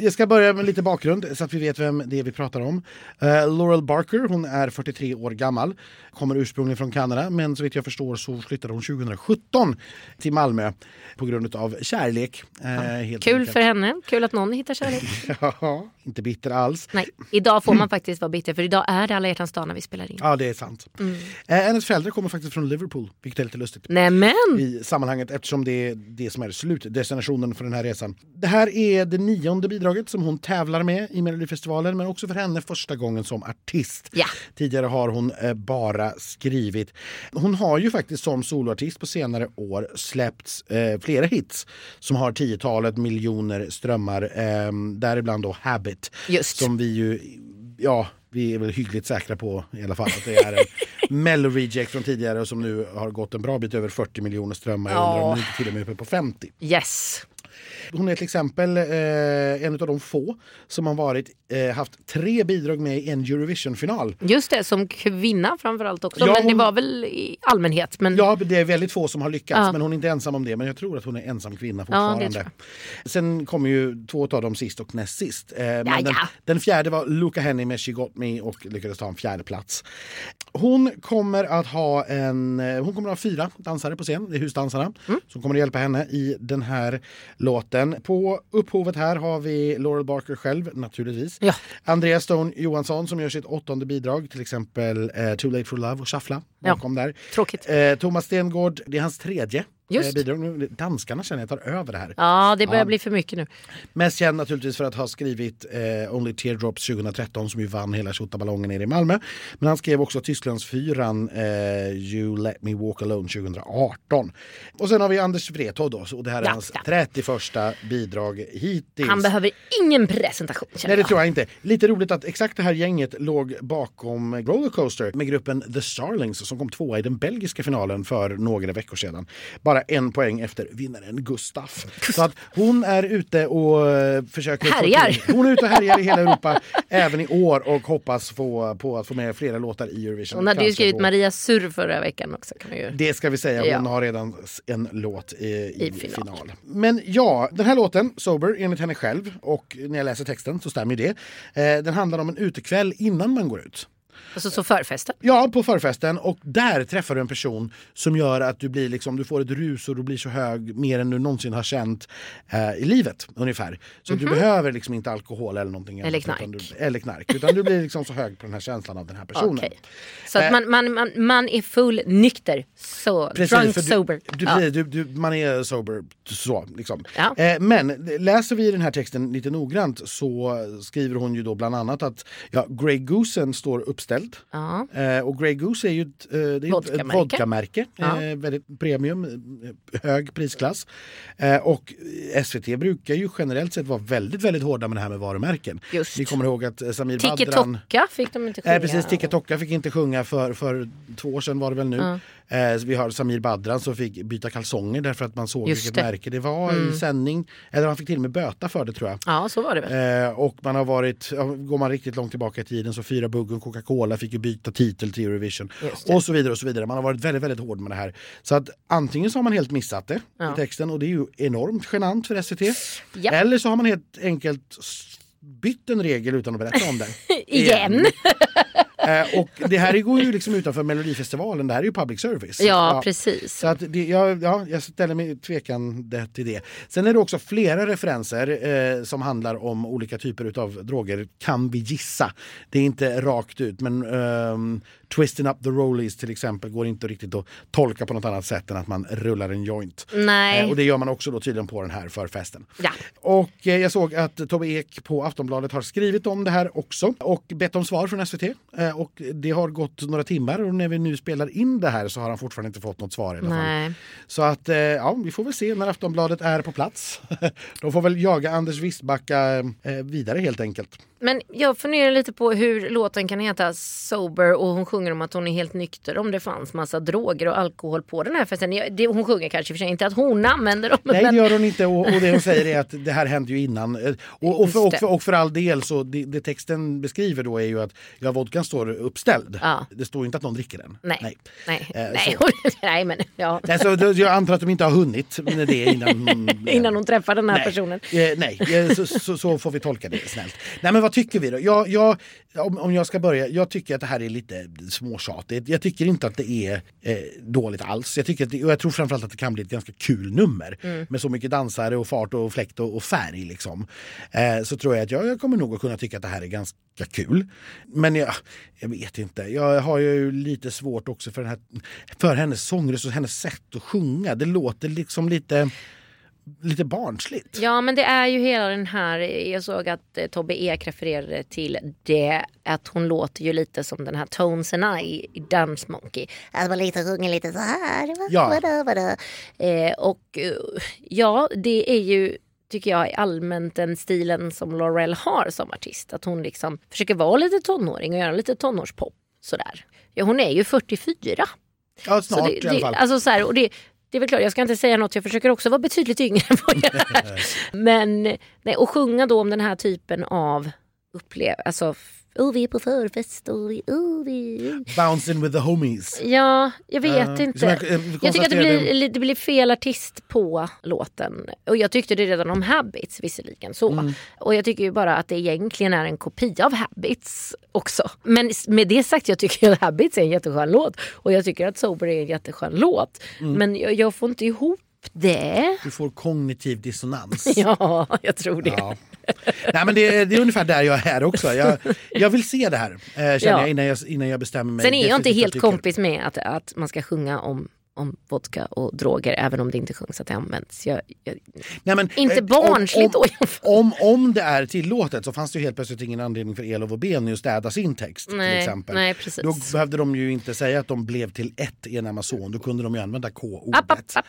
Jag ska börja med lite bakgrund så att vi vet vem det är vi pratar om. Eh, Laurel Barker, hon är 43 år gammal. Kommer ursprungligen från Kanada men så vitt jag förstår så flyttade hon 2017 till Malmö på grund av kärlek. Eh, helt Kul enkelt. för henne. Kul att någon hittar kärlek. Ja, inte bitter alls. Nej, idag får man faktiskt vara bitter för idag är det alla hjärtans dag när vi spelar in. Ja, det är sant. Mm. Eh, hennes föräldrar kommer faktiskt från Liverpool, vilket är lite lustigt. Nämen! i sammanhanget eftersom det är det som är slutdestinationen för den här resan. Det här är det nionde bidraget som hon tävlar med i Melodifestivalen men också för henne första gången som artist. Ja. Tidigare har hon eh, bara skrivit. Hon har ju faktiskt som soloartist på senare år släppt eh, flera hits som har tiotalet miljoner strömmar, eh, däribland då Habit. Just. Som vi ju, ja, vi är väl hyggligt säkra på i alla fall att det är en Mello-reject från tidigare som nu har gått en bra bit över 40 miljoner strömmar. Jag undrar om den inte till och med uppe på 50. Yes. Hon är till exempel eh, en av de få som har varit, eh, haft tre bidrag med i en Eurovision-final. Just det, som kvinna framförallt också. Ja, men det hon- var väl i allmänhet. Men... Ja, det är väldigt få som har lyckats, Ja. men hon är inte ensam om det. Men jag tror att hon är ensam kvinna Ja, det fortfarande. tror Sen kommer ju två av dem sist och näst sist. Eh, Ja, den, ja. den fjärde var Luca Henny med She Got Me och lyckades ta en fjärde plats. Hon kommer att ha en, eh, hon kommer att ha fyra dansare på scen, det är husdansarna, Mm. som kommer att hjälpa henne i den här låten. På upphovet här har vi Laurel Barker själv naturligtvis. Ja. Andreas Stone Johansson som gör sitt åttonde bidrag, till exempel eh, Too Late for Love och Shuffla Ja. bakom där. Tråkigt. Eh, Thomas Stengård, det är hans tredje Just. eh, bidrag. Nu- Danskarna känner jag tar över det här. Ja, det börjar Ja. bli för mycket nu. Mest känd naturligtvis för att ha skrivit eh, Only Teardrops 2013 som ju vann hela Tjottaballongen nere i Malmö. Men han skrev också Tysklandsfyran eh, You Let Me Walk Alone 2018. Och sen har vi Anders Wrethov då, och det här är Ja, hans ja. 31 bidrag hittills. Han behöver ingen presentation Nej det tror jag inte. Lite roligt att exakt det här gänget låg bakom Rollercoaster med gruppen The Starlings som kom tvåa i den belgiska finalen för några veckor sedan. Bara en poäng efter vinnaren Gustaf. Så att hon är ute och eh, försöker... Härjar. Hon är ute och härjar i hela Europa även i år och hoppas få, på att få med flera låtar i Eurovision. Hon hade ju skrivit då- Maria Surr förra veckan också. Kan man ju... det ska vi säga, hon Ja. har redan en låt i, i, I final. final. Men ja, den här låten, Sober, enligt henne själv och när jag läser texten så stämmer det. Eh, den handlar om en utekväll innan man går ut. Alltså så förfesten. Ja, på förfesten och där träffar du en person som gör att du blir liksom, du får ett rus och du blir så hög mer än du någonsin har känt eh, i livet ungefär. Så du behöver liksom inte alkohol eller någonting. Mhm. Eller annat, utan knark. Du, eller knark. Utan du blir liksom så hög på den här känslan av den här personen. Okej. Så att Eh, man, man, man, man är full nykter. Så, drunk för du, sober. Du, ja. du, du, man är sober, så liksom. Ja. Eh, men läser vi den här texten lite noggrant så skriver hon ju då bland annat att ja, Grey Goosen står uppställd. Ja. Eh, och Grey Goose är ju ett, eh, det är ett- ett Vodkamärke. Ja. Eh, väldigt premium, eh, hög prisklass. Eh, och SVT brukar ju generellt sett vara väldigt, väldigt hårda med det här med varumärken. Just. Ni kommer ihåg att eh, Samir Badran... Tiki-Tokka fick de inte sjunga. Nej precis, Ticka Tocka fick inte sjunga för, för två år sedan var det väl nu. Eh, vi har Samir Badran som fick byta kalsonger därför att man såg Just vilket det. Mm. märke det var i sändning. Eller han fick till och med böta för det tror jag. Ja, så var det väl. Eh, och man har varit, går man riktigt långt tillbaka i tiden så Fyra Bugg och Coca-Cola fick ju byta titel till Eurovision. Och så vidare och så vidare. Man har varit väldigt, väldigt hård med det här. Så att antingen så har man helt missat det Ja. i texten och det är ju enormt genant för SVT. Ja. Eller så har man helt enkelt bytt en regel utan att berätta om det. Igen. Eh, och det här går ju liksom utanför Melodifestivalen, det här är ju public service. Ja, precis. Så att det, ja, ja, jag ställer mig tvekande till det. Sen är det också flera referenser eh, som handlar om olika typer av droger, kan vi gissa. Det är inte rakt ut, men ehm, Twisting up the rollies till exempel går inte riktigt att tolka på något annat sätt än att man rullar en joint. Nej. Eh, och det gör man också då tydligen på den här förfesten. Ja. Och eh, jag såg att Tobbe Ek på Aftonbladet har skrivit om det här också och bett om svar från SVT. Eh, och det har gått några timmar och när vi nu spelar in det här så har han fortfarande inte fått något svar i alla fall. Nej. Så att ja, vi får väl se när Aftonbladet är på plats. De får väl jaga Anders Wistbacka vidare helt enkelt. Men jag funderar lite på hur låten kan heta Sober och hon sjunger om att hon är helt nykter om det fanns massa droger och alkohol på den här festen. Det- Hon sjunger kanske för sig inte att hon använder dem. Nej men... det gör hon inte och, och det hon säger är att det här hände ju innan. Eh, Och, och, för, och, för, och för all del så det, det texten beskriver då är ju att ja, vodkan står uppställd. Ja. Det står ju inte att någon dricker den. Nej. Nej. Nej. Eh, Nej. men ja. Nej, så jag antar att de inte har hunnit med det innan hon, Innan hon träffar den här nej. personen. Eh, nej, eh, så, så, så får vi tolka det snällt. Nej men vad tycker vi då? Jag, jag, om, om jag ska börja, jag tycker att det här är lite småtjatigt. Jag tycker inte att det är eh, dåligt alls. Jag, tycker det, och jag tror framförallt att det kan bli ett ganska kul nummer. Mm. Med så mycket dansare och fart och fläkt och, och färg liksom. Eh, så tror jag att jag, jag kommer nog att kunna tycka att det här är ganska kul. Men jag, jag vet inte. Jag har ju lite svårt också för, den här, för hennes sångröst och hennes sätt att sjunga. Det låter liksom lite lite barnsligt. Ja men det är ju hela den här, jag såg att eh, Tobbe Ek refererade till det att hon låter ju lite som den här Tones and I i Dance Monkey. Att man lite sjunger lite så här. Ja. Vadå, vadå. Eh, och eh, ja det är ju tycker jag allmänt den stilen som Laurel har som artist. Att hon liksom försöker vara lite tonåring och göra lite tonårspop sådär. Ja, hon är ju 44. Ja, snart det, i alla fall. alltså så här, och det, det är väl klart, jag ska inte säga något, jag försöker också vara betydligt yngre än vad jag är. Men nej, och sjunga då om den här typen av upplev, alltså oh, vi är på förfest och vi, oh, vi... Bouncing with the homies. Ja, jag vet Ja, inte. Jag, jag, eh, tycker att det blir, li- det blir fel artist på låten. Och jag tyckte det redan om Habits visserligen så. Mm. Och jag tycker ju bara att det egentligen är en kopia av Habits också. Men med det sagt, jag tycker att Habits är en jätteskön låt. Och jag tycker att Sober är en jätteskön låt. Mm. Men jag, jag får inte ihop det? Du får kognitiv dissonans. Ja, jag tror det. Ja. Nej, men det, det är ungefär där jag är också. Jag, jag vill se det här eh, känner Ja. jag, innan, jag, innan jag bestämmer mig. Sen är jag inte helt kompis med att, att man ska sjunga om, om vodka och droger även om det inte sjungs att det används. Jag, jag, Nej, men, Inte eh, barnsligt om, då fall. om, om det är tillåtet så fanns det ju helt plötsligt ingen anledning för Elof och Benny att städa sin text. till Nej, exempel. nej, precis. Då behövde de ju inte säga att de blev till ett i en Amazon. Då kunde de ju använda K-ordet. app.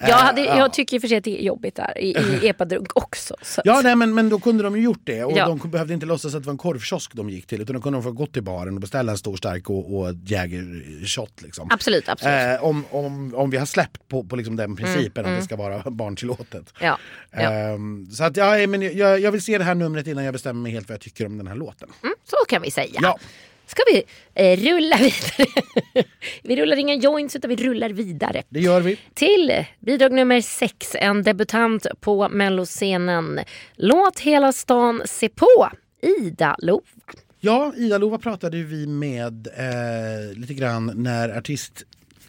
Jag, hade, jag tycker i och för sig att det är jobbigt där i, i epadrunk också. Ja, nej, men, men då kunde de ju gjort det. Och Ja. de behövde inte låtsas att det var en korvkiosk de gick till. Utan de kunde få gå till baren och beställa en stor stark och, och Jäger-shot. Liksom. Absolut, absolut. Eh, om, om, om vi har släppt på, på liksom den principen att det ska vara barntillåtet. ja, ja. Ehm, så att, ja, men jag, jag vill se det här numret innan jag bestämmer mig helt vad jag tycker om den här låten. Mm, så kan vi säga. Ja. Ska vi eh, rulla vidare? vi rullar inga joints utan vi rullar vidare. Det gör vi. Till bidrag nummer sex, en debutant på melloscenen. Låt hela stan se på, Ida Lova. Ja, Ida-Lova pratade ju vi med eh, lite grann när artist,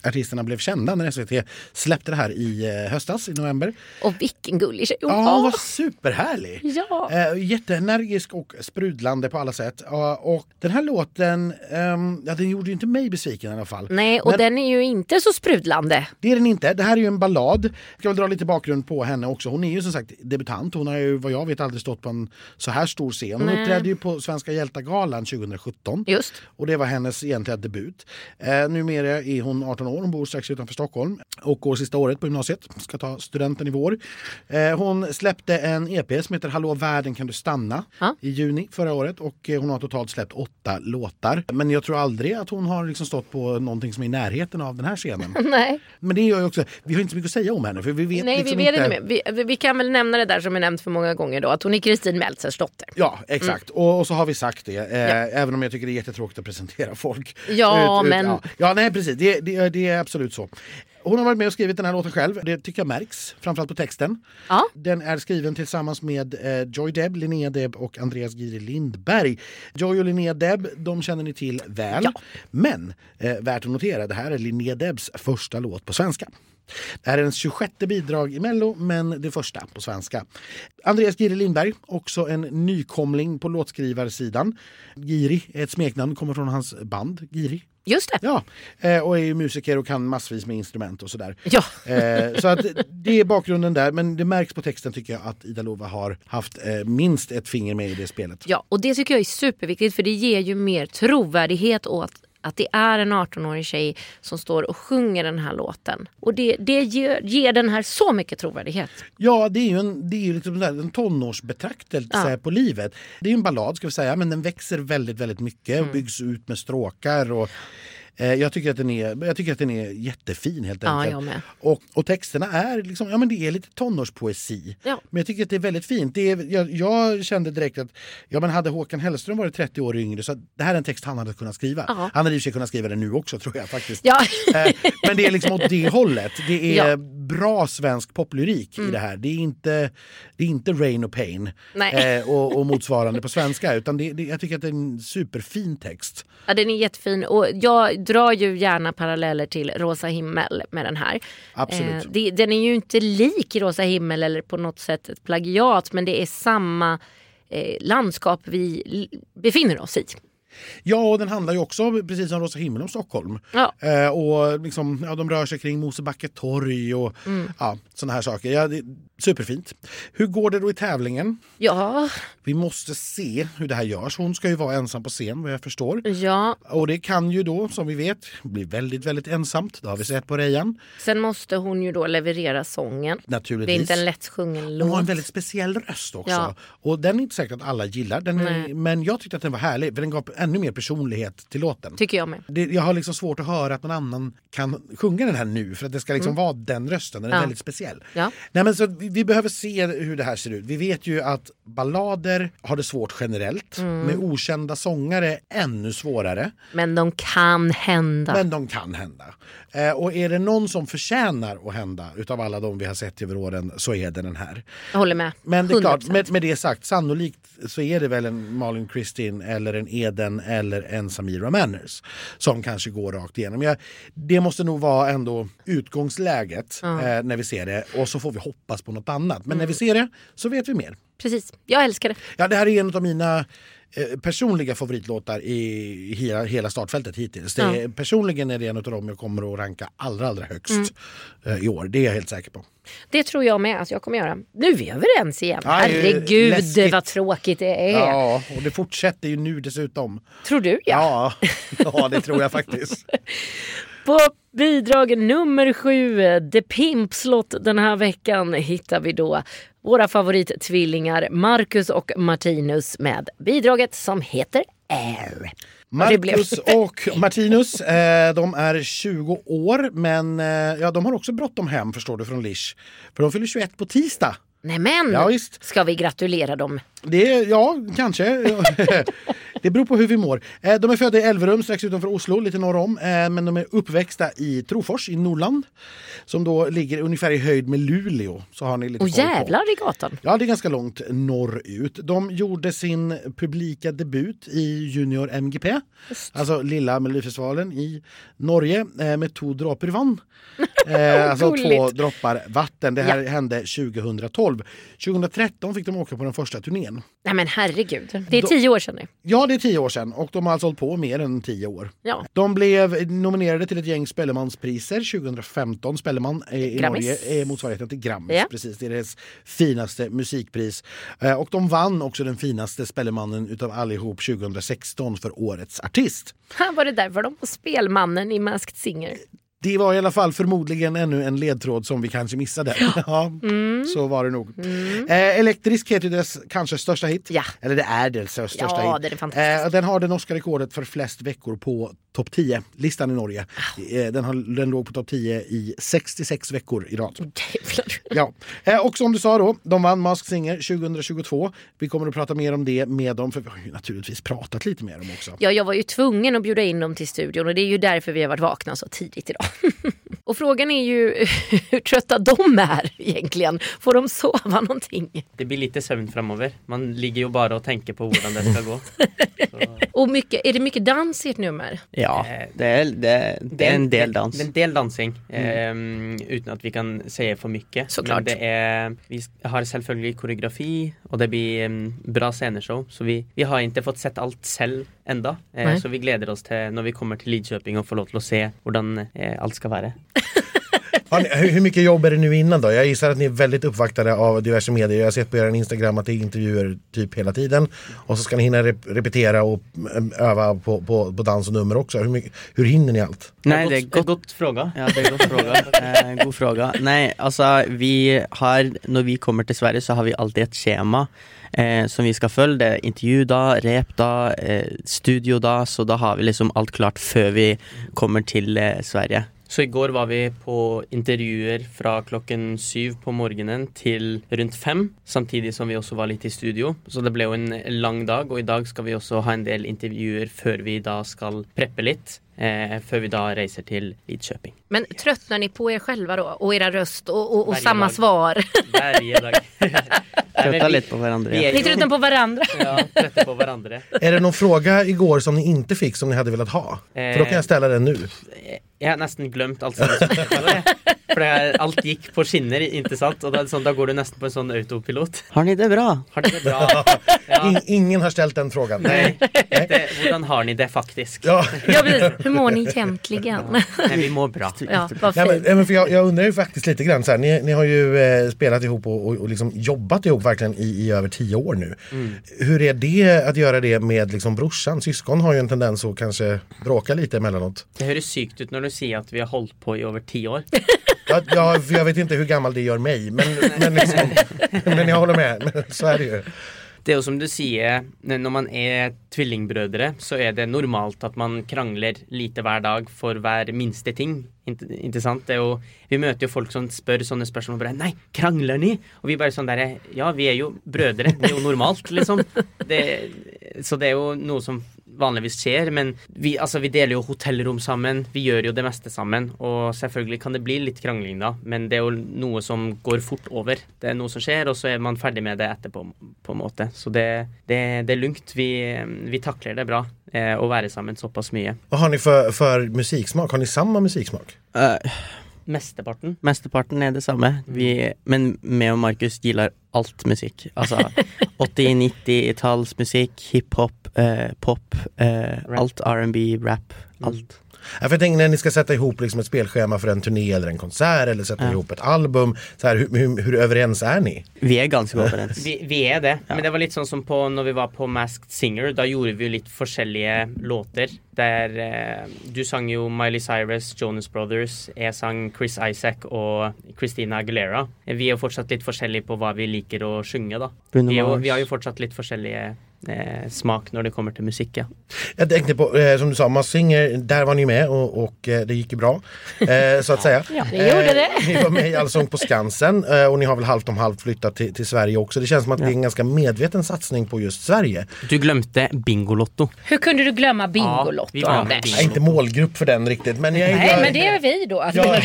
artisterna blev kända när SVT släppte det här i eh, höstas, i november. Och vilken gullig tjej hon Ja, var. superhärlig. Ja. Eh, jätteenergisk och sprudlande på alla sätt. Och den här låten, ehm, ja, den gjorde ju inte mig besviken i alla fall. Nej, och Men den är ju inte så sprudlande. Det är den inte. Det här är ju en ballad. Jag ska väl dra lite bakgrund på henne också. Hon är ju som sagt debutant. Hon har ju vad jag vet aldrig stått på en så här stor scen. Hon Nej. uppträdde ju på Svenska hjältargalan 2017. Just. Och det var hennes egentliga debut. Eh, numera är hon 18 år, hon bor strax utanför Stockholm och går sista året på gymnasiet. Ska ta studenten i vår. Eh, hon släppte en EP som heter Hallå världen kan du stanna Ja. i juni förra året och eh, hon har totalt släppt åtta låtar. Men jag tror aldrig att hon har liksom stått på någonting som är i närheten av den här scenen. Nej, Men det gör ju också, vi har inte så mycket att säga om henne för vi vet Nej liksom vi vet inte. inte. Vi, vi kan väl nämna det där som är nämnt för många gånger då, att hon är Kristin Meltzers dotter. Ja, exakt. Och, och så har vi sagt det. Eh, Även om jag tycker det är jättetråkigt att presentera folk. Ja, men- Ja. ja, nej precis. Det, det, det är absolut så. Hon har varit med och skrivit den här låten själv. Det tycker jag märks, framförallt på texten. Ja. Den är skriven tillsammans med eh, Joy Deb, Linnea Deb och Andreas Giri Lindberg. Joy och Linnea Deb, de känner ni till väl. Ja. Men eh, värt att notera, det här är Linnea Debs första låt på svenska. Det här är hennes 26 bidrag i Mello, men det första på svenska. Andreas Giri Lindberg, också en nykomling på låtskrivarsidan. Giri är ett smeknamn, kommer från hans band Giri. Just det. Ja, eh, och är ju musiker och kan massvis med instrument och sådär. Ja. Eh, så att det är bakgrunden där, men det märks på texten tycker jag att Ida Lova har haft eh, minst ett finger med i det spelet. Ja, och det tycker jag är superviktigt för det ger ju mer trovärdighet åt att det är en 18-årig tjej som står och sjunger den här låten. Och det, det ger, ger den här så mycket trovärdighet. Ja, det är ju en, det är liksom en tonårsbetraktelse Ja. på livet. Det är en ballad ska vi säga, men den växer väldigt, väldigt mycket Mm. och byggs ut med stråkar. Och, eh, jag, tycker att den är, jag tycker att den är jättefin helt Ja, enkelt. med. Och, och texterna är liksom, ja men det är lite tonårspoesi. Ja. Men jag tycker att det är väldigt fint. Det är, jag, jag kände direkt att ja, men hade Håkan Hellström varit 30 år yngre så det här är en text han hade kunnat skriva. Ja. Han hade i och för sig kunnat skriva den nu också tror jag faktiskt. Ja. Eh, Men det är liksom åt det hållet. Det är Ja. Mm. bra svensk poplyrik i det här. Det är inte, det är inte Rain och Pain eh, och, och motsvarande på svenska. Utan det, det, jag tycker att det är en superfin text. Ja, den är jättefin och jag drar ju gärna paralleller till Rosa himmel med den här. Absolut. Eh, det, den är ju inte lik Rosa himmel eller på något sätt ett plagiat men det är samma eh, landskap vi befinner oss i. Ja, och den handlar ju också, precis som Rosa himmel, om Stockholm. Ja. Eh, och liksom, ja, de rör sig kring Mosebacke torg och Mm. ja, såna här saker. Ja, det, superfint. Hur går det då i tävlingen? Ja, Vi måste se hur det här görs. Hon ska ju vara ensam på scen vad jag förstår. ja. Och det kan ju då, som vi vet, bli väldigt, väldigt ensamt. Det har vi sett på Rejan. Sen måste hon ju då leverera sången. Det Naturligtvis. är inte en lättsjungen låt. Hon har en väldigt speciell röst också. Ja. Och den är inte säkert att alla gillar. Den är, men jag tyckte att den var härlig för den gav ännu mer personlighet till låten. Tycker jag med. Det, jag har liksom svårt att höra att någon annan kan sjunga den här nu för att det ska liksom vara den rösten. Den är Mm. Ja. väldigt speciell. Ja. Nej, men så vi, vi behöver se hur det här ser ut. Vi vet ju att ballader har det svårt generellt. Mm. Med okända sångare ännu svårare. Men de kan hända. Men de kan hända. Eh, och är det någon som förtjänar att hända utav alla de vi har sett över åren så är det den här. Jag håller med. Men det är klart, 100%. med, med det sagt, sannolikt så är det väl en Malin Kristin eller en Eden en eller en Samira Manners som kanske går rakt igenom. Jag, det måste nog vara ändå utgångsläget eh, när vi ser det och så får vi hoppas på något annat. Men när vi ser det så vet vi mer. Precis, jag älskar det. Ja, det här är en av mina personliga favoritlåtar i hela, hela startfältet hittills. Det är, Personligen är det en av dem jag kommer att ranka allra, allra högst eh, i år. Det är jag helt säker på. Det tror jag med att jag kommer göra. Nu är vi överens igen. Ja, är Herregud läskigt. vad tråkigt det är. Ja, och det fortsätter ju nu dessutom. Tror du ja. Ja, ja det tror jag faktiskt. På bidrag nummer sju, The Pimpslott den här veckan hittar vi då våra favorittvillingar Marcus och Martinus med bidraget som heter Air. Marcus och Martinus, eh, de är 20 år men eh, ja, de har också bråttom hem förstår du från Lish. För de fyller 21 på tisdag. Nämen, Ja, visst. ska vi gratulera dem? Det, ja, kanske. det beror på hur vi mår. Eh, De är födda i Elverum strax utanför Oslo, lite norr om. eh, Men de är uppväxta i Trofors i Norrland. Som då ligger ungefär i höjd med Luleå. Så har ni lite Och jävlar i gatan. Ja, det är ganska långt norrut. De gjorde sin publika debut i Junior MGP, alltså lilla Melodifestivalen i Norge eh, med två droppar vann. Eh, alltså två droppar vatten. Det här hände 2012. 2013 fick de åka på den första turnén. Nej men herregud, det är tio år sedan nu. Ja, det är tio år sedan och de har alltså hållit på mer än tio år. Ja. De blev nominerade till ett gäng Spellemanspriser 2015. Spelleman är i Grammis. Norge är motsvarigheten till Grammis. Ja. Precis, det är deras finaste musikpris. Eh, Och de vann också den finaste Spellemannen utav allihop 2016 för Årets artist. Han var det därför de var spelmannen i Masked Singer. Det var i alla fall förmodligen ännu en ledtråd som vi kanske missade. Ja, Så var det nog. Eh, Elektrisk heter deras kanske största hit. Ja. Eller det är deras största Ja, hit. det är fantastiskt. Eh, den har det norska rekordet för flest veckor på topp 10-listan i Norge. Eh, den, har, den låg på topp 10 i 66 veckor i rad. Ja. Eh, och som du sa då, de vann Mask Singer 2022. Vi kommer att prata mer om det med dem, för vi har ju naturligtvis pratat lite med dem också. Ja, jag var ju tvungen att bjuda in dem till studion och det är ju därför vi har varit vakna så tidigt idag. och frågan är ju hur trötta de är egentligen. Får de sova någonting? Det blir lite sömn framöver. Man ligger ju bara och tänker på hur det ska gå. Så, Och mycket, är det mycket dans i ert nummer? ja, Det är, det, det är en del dans. Det är en del dansing. ehm, utan att vi kan säga för mycket. Såklart. Men det är, vi har självklart koreografi och det blir em, bra sceneshow. Så vi, vi har inte fått sett allt själv ända. Eh, Nej. så vi gleder oss till när vi kommer till Lidköping och får att se hur eh, allt ska vara. Ni, hur, mycket jobb är det nu innan då? Jag gissar att ni är väldigt uppvaktade av diverse medier. Jag har sett på er Instagram att det är intervjuer typ hela tiden. Och så ska ni hinna rep repetera och mm, öva på, på, på dans och nummer också. Hur, mycket, hur hinner ni allt? Nej, det är gott, godt gott fråga. Ja, det er god fråga. Eh, god fråga. Nei, altså vi har Når vi kommer til Sverige, så har vi alltid et skjema eh, som vi skal følge. Det er intervju da, rep da, eh, studio da, så da har vi liksom alt klart før vi kommer til eh, Sverige. Så igår var vi på intervjuer fra klokken syv på morgenen til rundt fem, samtidig som vi også var litt i studio. Så det ble jo en lang dag, og i dag skal vi også ha en del intervjuer før vi da skal preppe litt. Eh, før vi da reiser til Lidköping. Men tröttnar ni på er själva då? Och era röst och, och, och samma dag. svar? Varje dag. Trøtta vi- litt på hverandre. vi Ni jo- tröttnar på varandra? Ja, på hverandre. Är det någon fråga igår som ni inte fick som ni hade velat ha? För då kan jag ställa den nu. Jeg har nesten glemt alt sammen. som skjedde. For alt gikk på skinner, ikke sant? Og da, er sånn, da går du nesten på en sånn autopilot. Har ni det bra? Har det bra? Ja. In, ingen har ställt den frågan. Nej. Det, hvordan har ni det faktisk? Ja. Ja. Hur mår ni egentligen? Nej, vi mår bra. Ja, Nej, men, nej, men för jag, jag undrar ju faktiskt lite grann så här, ni, ni har ju eh, spelat ihop och, och, och liksom jobbat ihop verkligen i, i över tio år nu. Hur är det att göra det med liksom brorsan? Syskon har ju en tendens att kanske bråka lite emellanåt. Det høres sykt ut når du sier at vi har holdt på i over ti år. Jag, jag, jag vet inte hur gammal det gör mig men, men, liksom, men jag håller med. Så är det ju. Det jo som du sier, når man er tvillingbrødre, så er det normalt at man krangler lite hver dag for hver minste ting. Inte, sant? Det jo, vi møter jo folk som spør sånne spørsmål og bare Nei, krangler ni? Og vi bare sånn derre Ja, vi er jo brødre. Det er jo normalt, liksom. Det, så det er jo noe som vanligvis skjer, men vi, altså, vi deler jo hotellrom sammen. Vi gjør jo det meste sammen. Og selvfølgelig kan det bli litt krangling da, men det er jo noe som går fort over. Det er noe som skjer, og så er man ferdig med det etterpå, på en måte. Så det, det, det er lugnt. Vi, vi takler det bra. eh, å være sammen såpass mye. Vad har ni för, för musiksmak? Har ni samma musiksmak? Eh, Mesteparten. mesteparten er det samme, vi, men meg og Markus gillar alt musikk. Altså 80-, 90-tallsmusikk, hiphop, eh, pop, eh, alt R&B, rap, alt. Ja, för jag tänker när ni ska sätta ihop liksom ett spelschema för en turné eller en konsert eller sätta ihop ett album. Så här, hur, hur, hur överens är ni? Vi er ganske overens. Vi, vi er det, men det var litt sånn som på når vi var på Masked Singer. Da gjorde vi litt forskjellige låter. Der eh, du sang jo Miley Cyrus, Jonas Brothers, jeg sang Chris Isaac og Christina Aguilera. Vi jo fortsatt litt forskjellige på hva vi liker å synge, da. Bruno Vi, vi har jo fortsatt litt forskjellige eh, smak når det kommer til musikk, ja. Jag tänkte på, eh, som du sa, Mass Singer, där var ni med och, och eh, det gick ju bra. Eh, så att säga. Ja, det gjorde det. Eh, ni var med i Allsång på Skansen eh, och ni har väl halvt om halvt flyttat till, till Sverige också. Det känns som att det är en ganska medveten satsning på just Sverige. Du glemte Bingolotto. Hur kunde du glömma Bingolotto, vi med Anders? Jag är inte målgrupp för den riktigt men jag Nej, men det är vi då. Alltså. Ja,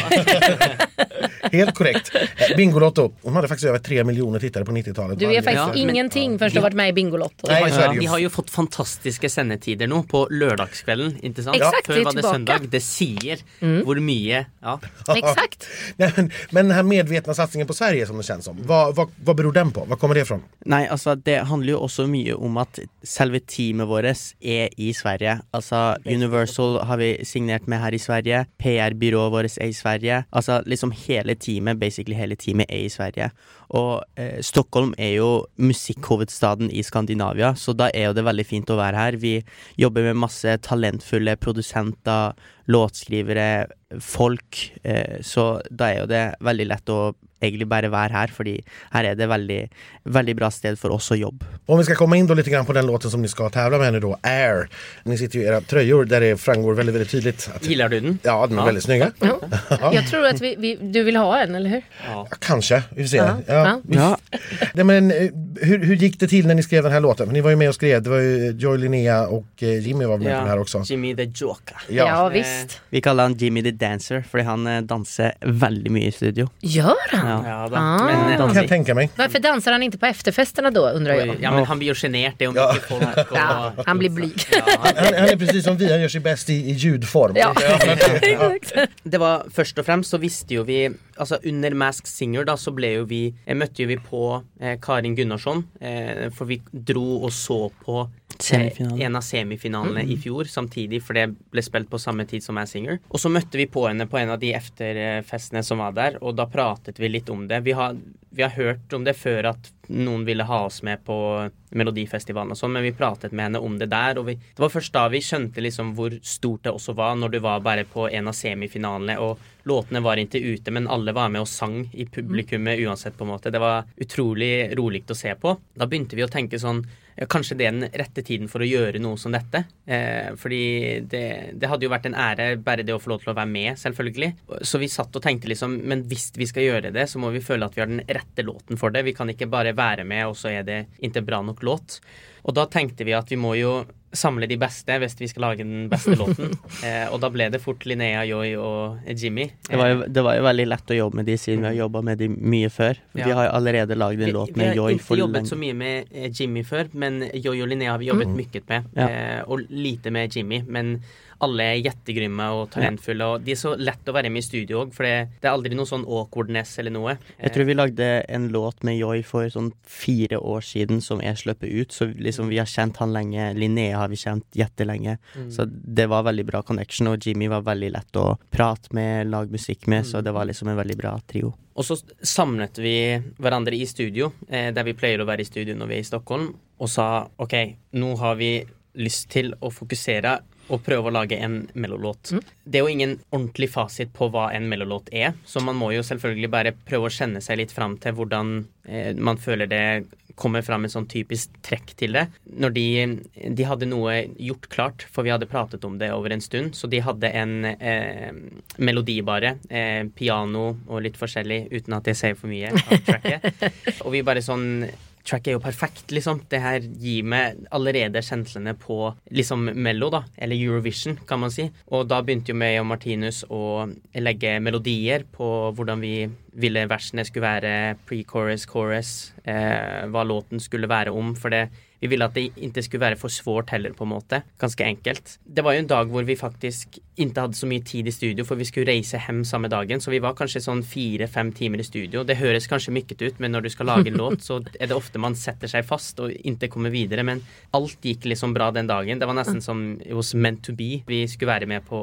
helt korrekt. Bingolotto, de hade faktiskt över tre miljoner tittare på 90-talet. Du är faktiskt ingenting förrän du har varit med i Bingolotto. Nej, så är det ju. Vi har jo fått fantastiske sendetider nå på lørdagskvelden, ikke sant? Exakt, är var det søndag. Det sier hvor mye Ja. Exakt. Nej, men, men den här medvetna satsningen på Sverige som det känns som, vad, vad, vad beror den på? Var kommer det ifrån? Nei, altså det handler jo også mye om at selve teamet vårt er i Sverige. Altså Universal har vi signert med her i Sverige. PR-byrået vårt er i Sverige. Altså liksom hele teamet, basically hele teamet er i Sverige. Og eh, Stockholm er jo musikkhovedstaden i Skandinavia, så da er jo det veldig fint å være her. Vi jobber med masse talentfulle produsenter, låtskrivere, folk, eh, så da er jo det veldig lett å egentlig bare være her, fordi her er det veldig, veldig bra sted for oss å jobbe. Om vi ska komma in då lite grann på den låten som ni ska tävla med nu då, Air. Ni sitter ju i era tröjor där det framgår väldigt, väldigt tydligt att Gillar du den? Ja, de är väldigt snygga. Jag tror att vi, vi, du vill ha en, eller hur? Ja, kanske, vi får se. Ja, Ja. ja. Ja, men, eh, hur, hur gick det till när ni skrev den här låten? För ni var ju med och skrev, det var ju Joy Linnea och eh, Jimmy var med på den här också. Jimmy the Joker. Ja, visst. Vi kaller han Jimmy the Dancer, fordi han eh, danser veldig mye i studio. Gör han? Ja. Ja da. Ah. Men, eh, kan jag tänka mig. Varför dansar han inte på efterfesterna då, undrar jag? Ja, men han blir. Det mye folk. Og, Ja, han blir blyg. Han, han är precis som vi, han gör sig bäst i, i ljudform. Ja. Det var Først og fremst så visste jo vi Altså Under Masked Singer da så ble jo vi eh, Møtte jo vi på eh, Karin Gunnarsson. Eh, for vi dro og så på eh, Semifinalen. en av semifinalene i fjor samtidig, for det ble spilt på samme tid som Masked Singer. Og så møtte vi på henne på en av de efterfestene som var der, og da pratet vi litt om det. Vi har, vi har hørt om det før at noen ville ha oss med på Melodifestivalen og sånn, men vi pratet med henne om det der. Og vi, det var først da vi skjønte liksom hvor stort det også var, når du var bare på en av semifinalene, og låtene var ikke ute, men alle var med og sang i publikummet uansett, på en måte. Det var utrolig rolig å se på. Da begynte vi å tenke sånn Eh, Kanskje det er den rette tiden for å gjøre noe som dette. Eh, fordi det, det hadde jo vært en ære bare det å få lov til å være med, selvfølgelig. Så vi satt og tenkte liksom Men hvis vi skal gjøre det, så må vi føle at vi har den rette låten for det. Vi kan ikke bare være med, og så er det ikke bra nok låt. Og da tenkte vi at vi må jo samle de beste hvis vi skal lage den beste låten. Eh, og da ble det fort Linnea, Joy og Jimmy. Det var, jo, det var jo veldig lett å jobbe med de, siden vi har jobba med de mye før. Vi Ja. har jo allerede lagd en låt vi med har Joy ikke for jobbet så lenge. mye med eh, Jimmy før, men Joy og Linnea har vi jobbet mye med. Ja. Eh, og lite med Jimmy. Men alle er jättegrymme og talentfulle, og de er så lett å være med i studio òg, for det, det er aldri noe sånn awkwardness eller noe. Jeg tror vi lagde en låt med Joy for sånn fire år siden som er sluppet ut, så liksom vi har kjent han lenge. Linnea har vi kjent jättelenge. Så det var veldig bra connection, og Jimmy var veldig lett å prate med, lage musikk med, så det var liksom en veldig bra trio. Og så samlet vi hverandre i studio, eh, der vi pleier å være i studio når vi er i Stockholm, og sa OK, nå har vi lyst til å fokusere og prøve å lage en mellolåt. Det er jo ingen ordentlig fasit på hva en mellolåt er, så man må jo selvfølgelig bare prøve å kjenne seg litt fram til hvordan eh, man føler det kommer fram en sånn typisk trekk til det. Når de, de hadde noe gjort klart, for vi hadde pratet om det over en stund, så de hadde en eh, melodi bare, eh, piano og litt forskjellig, uten at jeg sier for mye av tracket. og vi bare sånn Track er jo perfekt, liksom. Det her gir meg allerede kjenslene på liksom Mello, da. Eller Eurovision, kan man si. Og da begynte jo meg og Martinus å legge melodier på hvordan vi ville versene skulle være pre-chorus, chorus, eh, hva låten skulle være om. For det, vi ville at det ikke skulle være for svårt heller, på en måte. Ganske enkelt. Det var jo en dag hvor vi faktisk ikke hadde så mye tid i studio, for vi skulle reise hjem samme dagen. Så vi var kanskje sånn fire-fem timer i studio. Det høres kanskje mykket ut, men når du skal lage en låt, så er det ofte man setter seg fast og ikke kommer videre. Men alt gikk liksom bra den dagen. Det var nesten som it was meant to be. Vi skulle være med på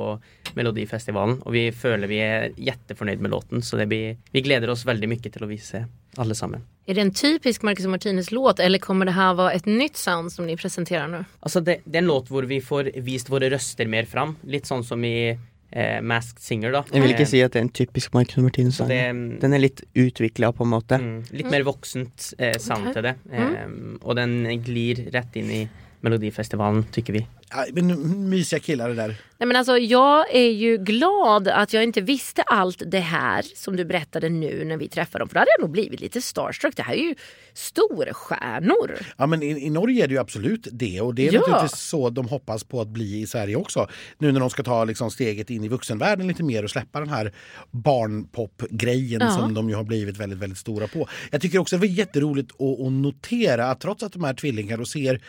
Melodifestivalen, og vi føler vi er jättefornøyd med låten. Så blir, vi gleder oss veldig mye til å vise alle sammen. Är det en typisk Marcus och Martinez låt eller kommer det här vara ett nytt sound som ni presenterar nu? Altså, det, det er en låt hvor vi får vist våre røster mer fram. Litt sånn som i eh, Masked Singer, da. Jeg vil ikke Eh, si at det er en typisk Marcus Martinus-sang. det, Den er litt utvikla, på en måte. mm, litt mer voksent eh, sound Ok. til det. Eh, og den glir rett inn i Melodifestivalen, tykker vi. Men mysiga killar det där. Nej, men alltså, jag är ju glad att jag inte visste allt det här som du berättade nu när vi träffade dem. För då hade jag nog blivit lite starstruck. Det här är ju storstjärnor. Ja, men i, I Norge är det ju absolut det och det är Ja. naturligtvis så de hoppas på att bli i Sverige också. Nu när de ska ta liksom, steget in i vuxenvärlden lite mer och släppa den här barnpop-grejen Ja. som de ju har blivit väldigt, väldigt stora på. Jag tycker också det var jätteroligt att, att notera att trots att de är tvillingar och ser,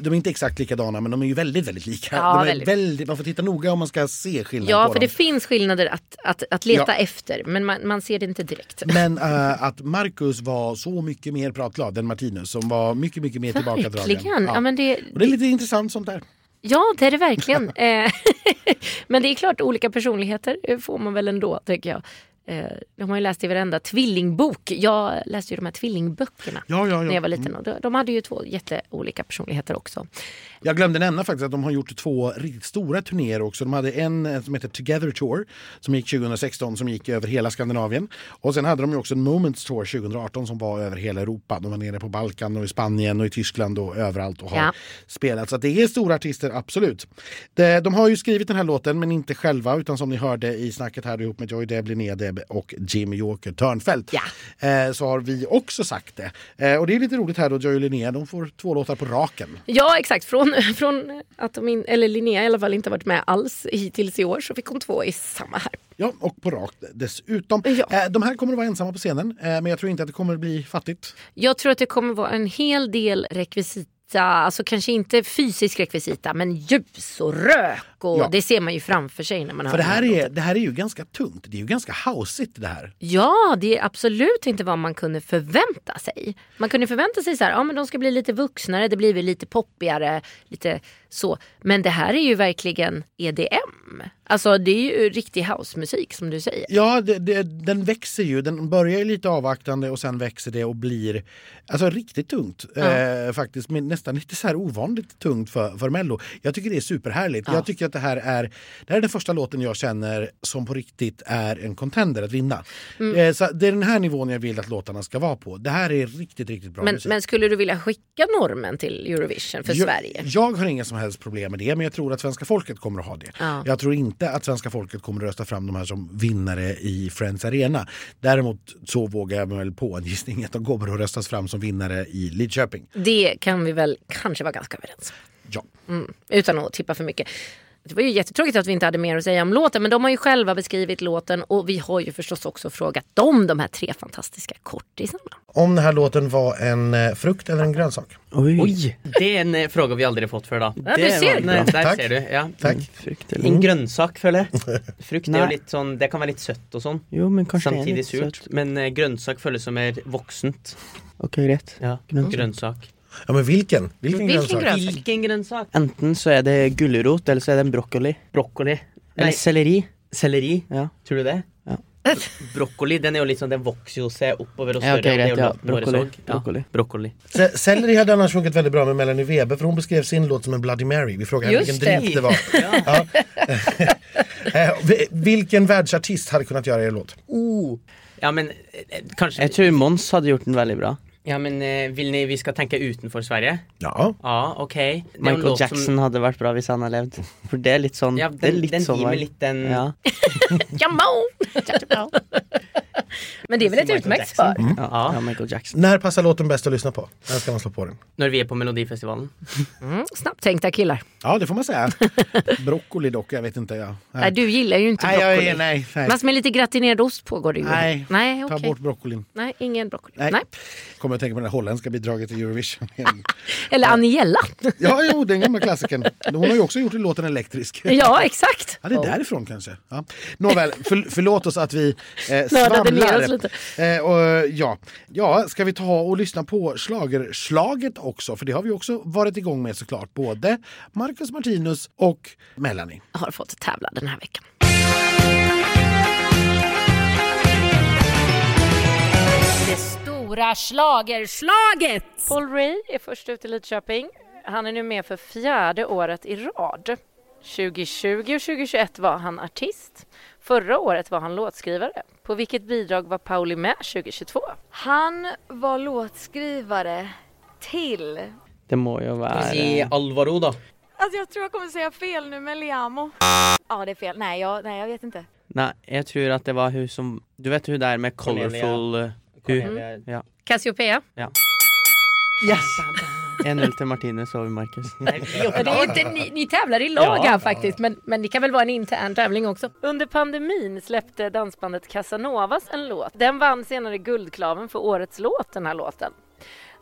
de är inte exakt likadana men de är ju väldigt, väldigt lika. Ja, de väldigt. väldigt. Man får titta noga om man ska se skillnad Ja, för dem. det finns skillnader att, att, att leta Ja. efter. Men man, man ser det inte direkt. Men äh, att Marcus var så mycket mer pratglad än Martinus som var mycket, mycket mer tillbakadragen. Verkligen. Ja. men det, Och det är lite intressant sånt där. ja, det är det verkligen. Eh, men det är klart, olika personligheter eh, får man väl ändå, tycker jag. Eh, De har ju läst i varenda tvillingbok. Jag läste ju de här tvillingböckerna Ja, ja, ja. när jag var liten. Och de- de hade ju två jätteolika personligheter också. Jag glömde nämna faktiskt att de har gjort två riktigt stora turnéer också. De hade en eh, som heter Together Tour som gick 2016 som gick över hela Skandinavien. Och sen hade de ju också en Moments Tour 2018 som var över hela Europa. De var nere på Balkan och i Spanien och i Tyskland och överallt och har spelat. Så det är stora artister, absolut. De, de har ju skrivit den här låten men inte själva utan som ni hörde i snacket här ihop med Joy Deb, Linnea Deb och Jimmy Joker Törnfeldt. Ja. Eh, så har vi också sagt det. Eh, och det är lite roligt här då, Joy och Linnea, de får två låtar på raken. Ja exakt, från, från att de in, eller Linnea i alla fall inte varit med alls hittills i år så fick hon två i samma här. Ja, och på rakt dessutom. Ja. Eh, de här kommer att vara ensamma på scenen, men jag tror inte att det kommer att bli fattigt. Jag tror att det kommer vara en hel del rekvisita, alltså kanske inte fysisk rekvisita men ljus och rök och Ja. det ser man ju framför sig när man För det här, är, det här är ju ganska tungt. Det är ju ganska houseigt det här. Ja, det är absolut inte vad man kunde förvänta sig. Man kunde förvänta sig så här, ja men de ska bli lite vuxnare, det blir väl lite poppigare, lite så. Men det här är ju verkligen EDM. Alltså det är ju riktig housemusik som du säger. Ja, det, det, den växer ju. Den börjar ju lite avvaktande och sen växer det och blir alltså, riktigt tungt. Eh, faktiskt, men nästan lite så här ovanligt tungt för, för Mello. Jag tycker det är superhärligt. Jag tycker att det här är, det här är den första låten jag känner som på riktigt är en contender att vinna. Mm. Eh, så det är den här nivån jag vill att låtarna ska vara på. Det här är riktigt, riktigt bra Men, musik. men skulle du vilja skicka normen till Eurovision för jag, Sverige? Jag har inga som helst problem med det, men jag tror att svenska folket kommer att ha det. Ja. Jag tror inte att svenska folket kommer att rösta fram de här som vinnare i Friends Arena. Däremot så vågar jag mig väl på en gissning att de kommer att röstas fram som vinnare i Lidköping. Det kan vi väl kanske vara ganska överens om. Ja. Mm, utan att tippa för mycket. Det var ju jättetråkigt att vi inte hade mer att säga om låten men de har ju själva beskrivit låten och vi har ju förstås också frågat dem, de här tre fantastiska kortisarna. Om den här låten var en eh, frukt eller en grönsak? Oi. Oi! Det er en eh, fråga vi aldri har fått før, da. Ja, du ser. Nei, der Takk. ser du. Ja. Tack. Frukt eller En grønnsak, føler jeg. Frukt Nei. jo litt sånn Det kan være litt søtt og sånn. Jo, men kanskje det er Samtidig litt surt. søtt. Men eh, grønnsak føles som mer voksent. Ok, greit. Ja, Grønnsak. grønnsak. Ja, men vilken? Vilken, Vilken grönsak? grönsak? Hvilken grønnsak? Enten så er det gulrot, eller så er det en brokkoli. Brokkoli. Eller selleri. selleri. Ja. Tror du det? Ja. Brokkoli den jo litt sånn, den vokser jo seg oppover og Ja, større. ok, og det er greit, jo ja. Brokkoli. også. Ja, Brokkoli. brokkoli. Se- Selleri hade annars funkat väldigt bra med Melanie Weber för hon beskrev sin låt som en Bloody Mary. Vi frågade henne vilken det. drink det var. Ja. Eh, vi- vilken världsartist hade kunnat göra er låt? Oh. Ja, men eh, kanskje Jeg tror Mons hadde gjort den veldig bra. Ja, men eh, vil ni vi skal tenke utenfor Sverige? Ja. Ja, ok. Det jo en Michael låt som- Jackson hadde vært bra hvis han hadde levd. For det er litt sånn Ja, det den, litt den sånn gir vibe. meg litt den Ja. Men det är väl ett utmärkt Jackson. svar? Ja, Ja. Michael Jackson. När passar låten bäst att lyssna på? När ska man slå på den? När vi är på Melodifestivalen. Mm, snabbt tänkta killar. Ja, det får man säga. broccoli dock, jag vet inte. Ja. Nej, du gillar ju inte nej, jag broccoli. är, nej, nej. Fast med lite gratinerad ost på går det ju. Nej, Nej, ta okej. bort broccolin. Nej, ingen broccoli. Nej. Nej. Kommer att tänka på det holländska bidraget till Eurovision. Eller Aniella. ja, jo, den gamla klassikern. Hon har ju också gjort låten elektrisk. ja, exakt. Ja, det är därifrån kanske. Ja. Nåväl, för, förlåt oss att vi eh, svamlar. oss lite. Eh, och, ja. ja, ska vi ta och lyssna på slagerslaget också? För det har vi också varit igång med såklart. Både Marcus Martinus och Melanie. Har fått tävla den här veckan. Det stora schlagerslaget! Paul Ray är först ut i Lidköping. Han är nu med för fjärde året i rad. 2020 och 2021 var han artist. Förra året var han låtskrivare. På vilket bidrag var Pauli med 2022? Han var låtskrivare till... Det må ju vara... Si Alvaro då. Alltså jag tror jag kommer säga fel nu med Liamo. Ja det är fel. Nej jag, nej, jag vet inte. Nej, jag tror att det var hur som... Du vet hur det är med Cornelia. colorful... Cornelia. Ja. Cassiopeia? Yes! 1-0 till Martinez Marcus. Nej, vi Ja, det är inte, ni, ni tävlar i lag Ja. här faktiskt, men, men det kan väl vara en intern tävling också. Under pandemin släppte dansbandet Casanovas en låt. Den vann senare Guldklaven för årets låt, den här låten.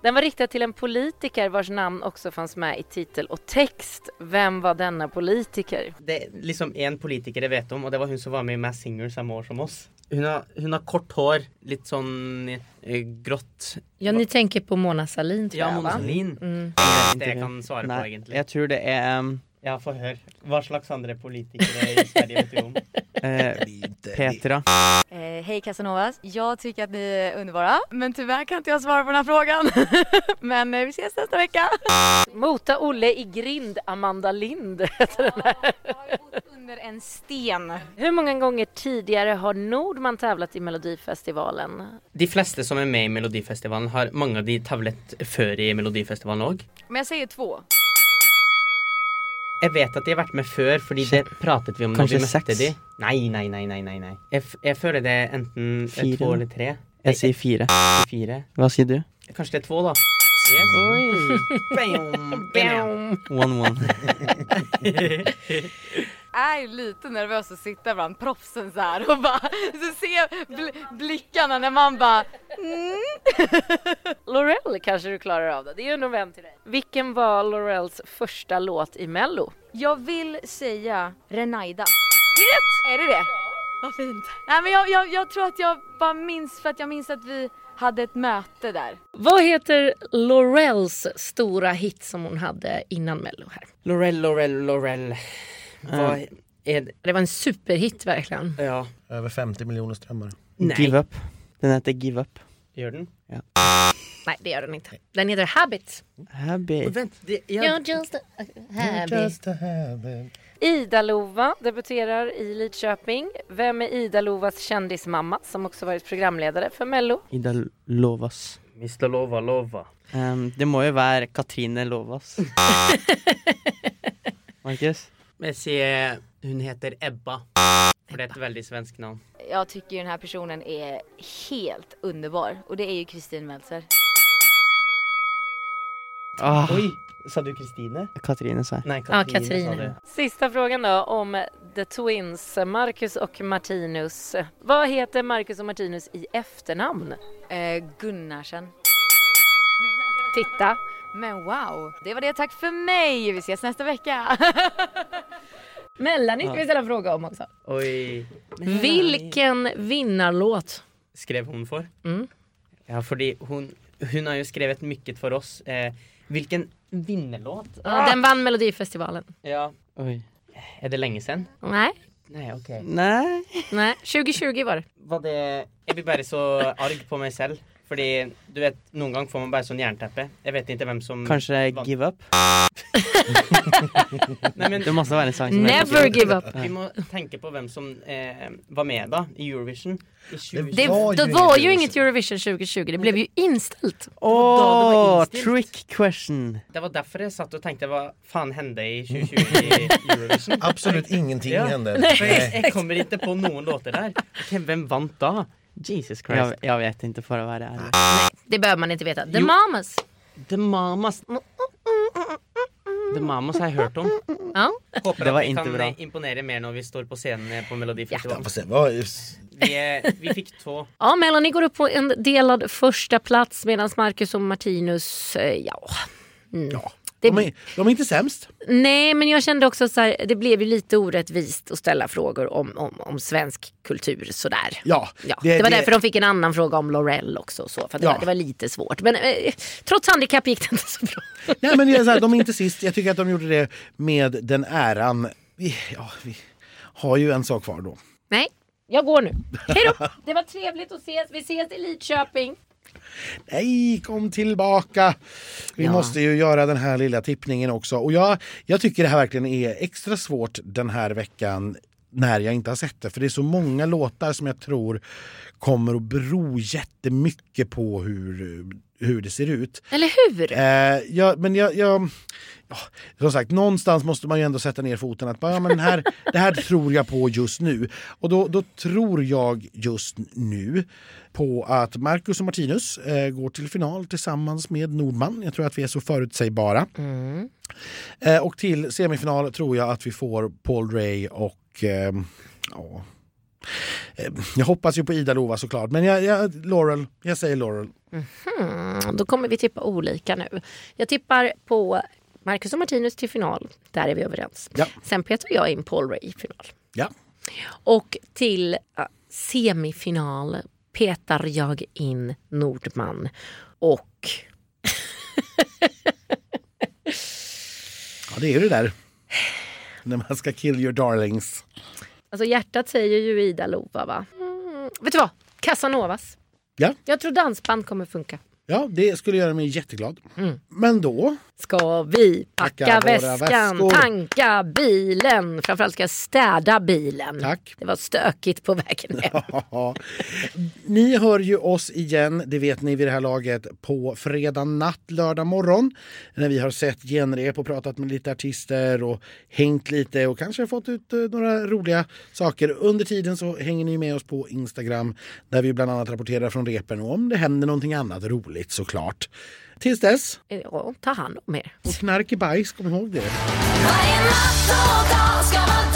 Den var riktad till en politiker vars namn också fanns med i titel och text. Vem var denna politiker? Det är liksom en politiker jag vet om och det var hon som var med i Mass Singer samma år som oss. Hon har, hon har kort hår, lite sån eh, grått. Ja, ni tänker på Mona Sahlin tror Ja, jag Mona va? Sahlin. Mm. Det jag kan svara på Nej, egentligen. jag tror det är... um, Ja, få hör. Vad slags andra politiker i Sverige vet du om? eh, Petra. Eh, Hej Casanovas, jag tycker att ni är underbara men tyvärr kan inte jag svara på den här frågan. men eh, vi ses nästa vecka. Mota Olle i grind, Amanda Lind heter den här. Under en sten. Hur många gånger tidigare har Nordman tävlat i Melodifestivalen? De flesta som är med i Melodifestivalen har många av de tävlat före i Melodifestivalen också. Men jag säger två. Jag vet att de har varit med för, fordi det pratade vi om Kanske när vi mötte sex? de. Nej, nej, nej, nej, nej, nej. Jag, f- jag føler det är enten Fire, da. eller tre. Jag säger fyra. Fyra. Vad säger du? Kanske det är två då. Yes. Oj! Bam, bam. One one. är ju lite nervös att sitta bland proffsen så här och bara så se bl- blickarna när man bara mm. Laurel kanske du klarar av det. Det är ju en nog vän till dig. Vilken var Laurels första låt i Mello? Jag vill säga Renaida. Det är rätt! Är det det? Vad fint. Nej men jag, jag, jag tror att jag bara minns för att jag minns att vi hade ett möte där. Vad heter Laurels stora hit som hon hade innan Mello här? Laurel, Laurel, Laurel. Vad är det? Det var en superhit verkligen. Ja. Över 50 miljoner strömmar. Nej. Give up. Den heter Give up. Gör den? Nej, det gör den inte. Den heter Habit. Happy. Vänt, det, jag, You're just a habit. Just a habit. Ida-Lova debuterar i Lidköping. Vem är Ida-Lovas kändismamma som också varit programledare för Mello? Ida Lovas. Mr Lova, Lova. Um, det må ju vara Katrine Lovas. Marcus? Jag säger hon heter Ebba. För det är ett väldigt svenskt namn. Jag tycker ju den här personen är helt underbar och det är ju Kristin Meltzer. Ah, Oj, sa du Kristine? Katrine sa jag. Nej, Ja, Katrine sa Katrine. du. Sista frågan då om The Twins, Marcus och Martinus. Vad heter Marcus och Martinus i efternamn? Eh, Gunnarsen. Titta. Men wow, det var det. Tack för mig. Vi ses nästa vecka. Melanie ska vi ställa en fråga om också. Oj. Vilken vinnarlåt? Skrev hon för? Mm. Ja, fordi hon, hon har ju skrivit mycket för oss. Eh, vilken vinnerlåt? Ja, Den vann Melodifestivalen. Ja. Oj. Är det länge sedan? Nej, Nej, okej. Nej. nej. 2020 var det. Var det Jag blir bara så arg på mig själv. Fordi du vet, noen gang får man bare sånn jernteppe. Jeg vet ikke hvem som Kanske det. Give up? Nei, men Det måste vara en sång som heter Never give up. Vi må tenke på hvem som eh, var med da, i Eurovision. I 2020. Det var ju det inget var ju Eurovision. inget Eurovision 2020. Det blev ju inställt. Åh, det instilt. trick question! Det var derfor jeg satt og tenkte hva faen hände i 2020 i Eurovision? Absolut ingenting Ja. hände. Jeg, jeg kommer ikke på noen låter der. Ok, hvem vant da? Jesus Christ. Jag, jag vet inte för att vara ärlig. Nej, det behöver man inte veta. The Jo. Mamas. The Mamas. The Mamas har jag hört om. Ja. Hoppas Det var att vi inte kan bra. eh, imponera mer när vi står på scenen eh, på Melodifestivalen. Vad- Vi, är- vi fick två. ja, Melanie går upp på en delad första plats medan Marcus och Martinus, eh, ja. Mm. Ja. Det- De, är, de är inte sämst. Nej, men jag kände också så här, det blev ju lite orättvist att ställa frågor om, om, om svensk kultur sådär. Ja, Ja, det, det- var det- därför de fick en annan fråga om Laurel också. Så, för det, Ja. var, det var lite svårt. Men eh, trots handikapp gick det inte så bra. Nej, men det är så här, de är inte sist. Jag tycker att de gjorde det med den äran. Vi, ja, vi har ju en sak kvar då. Nej, jag går nu. Hej då! Det var trevligt att ses. Vi ses i Lidköping. Nej, kom tillbaka! Vi Ja. måste ju göra den här lilla tippningen också. Och jag, jag tycker det här verkligen är extra svårt den här veckan när jag inte har sett det. För det är så många låtar som jag tror kommer att bero jättemycket på hur, hur det ser ut. Eller hur? Eh, ja, men jag, jag, ja, som sagt, någonstans måste man ju ändå sätta ner foten. Att bara, ja, men den här, det här tror jag på just nu. Och då, då tror jag just nu på att Marcus och Martinus eh, går till final tillsammans med Nordman. Jag tror att vi är så förutsägbara. Eh, och till semifinal tror jag att vi får Paul Ray och ehm, ja, eh, jag hoppas ju på Ida Lova såklart, men jag, jag, Laurel, jag säger Laurel. Mm, då kommer vi tippa olika nu. Jag tippar på Marcus och Martinus till final. Där är vi överens. Ja. Sen petar jag in Paul Ray i final. Ja. Och till semifinal petar jag in Nordman. Och Ja, det är ju det där. När man ska kill your darlings. alltså hjärtat säger ju Ida Lova va? Mm, vet du vad? Casanovas. Ja, Jag tror dansband kommer funka. ja det skulle göra mig jätteglad. Mm. Men då, Ska vi packa, Packa våra väskan, väskor. tanka bilen. Framförallt ska jag städa bilen. Tack. Det var stökigt på vägen hem. Ja. Ni hör ju oss igen, det vet ni vid det här laget, på fredag natt, lördag morgon. När vi har sett genrep och pratat med lite artister och hängt lite och kanske fått ut eh, några roliga saker. Under tiden så hänger ni med oss på Instagram där vi bland annat rapporterar från repen och om det händer någonting annat roligt såklart. Tills dess, Ja, ta hand om er. och knark i bajs, kom ihåg det. Varje natt och dag ska man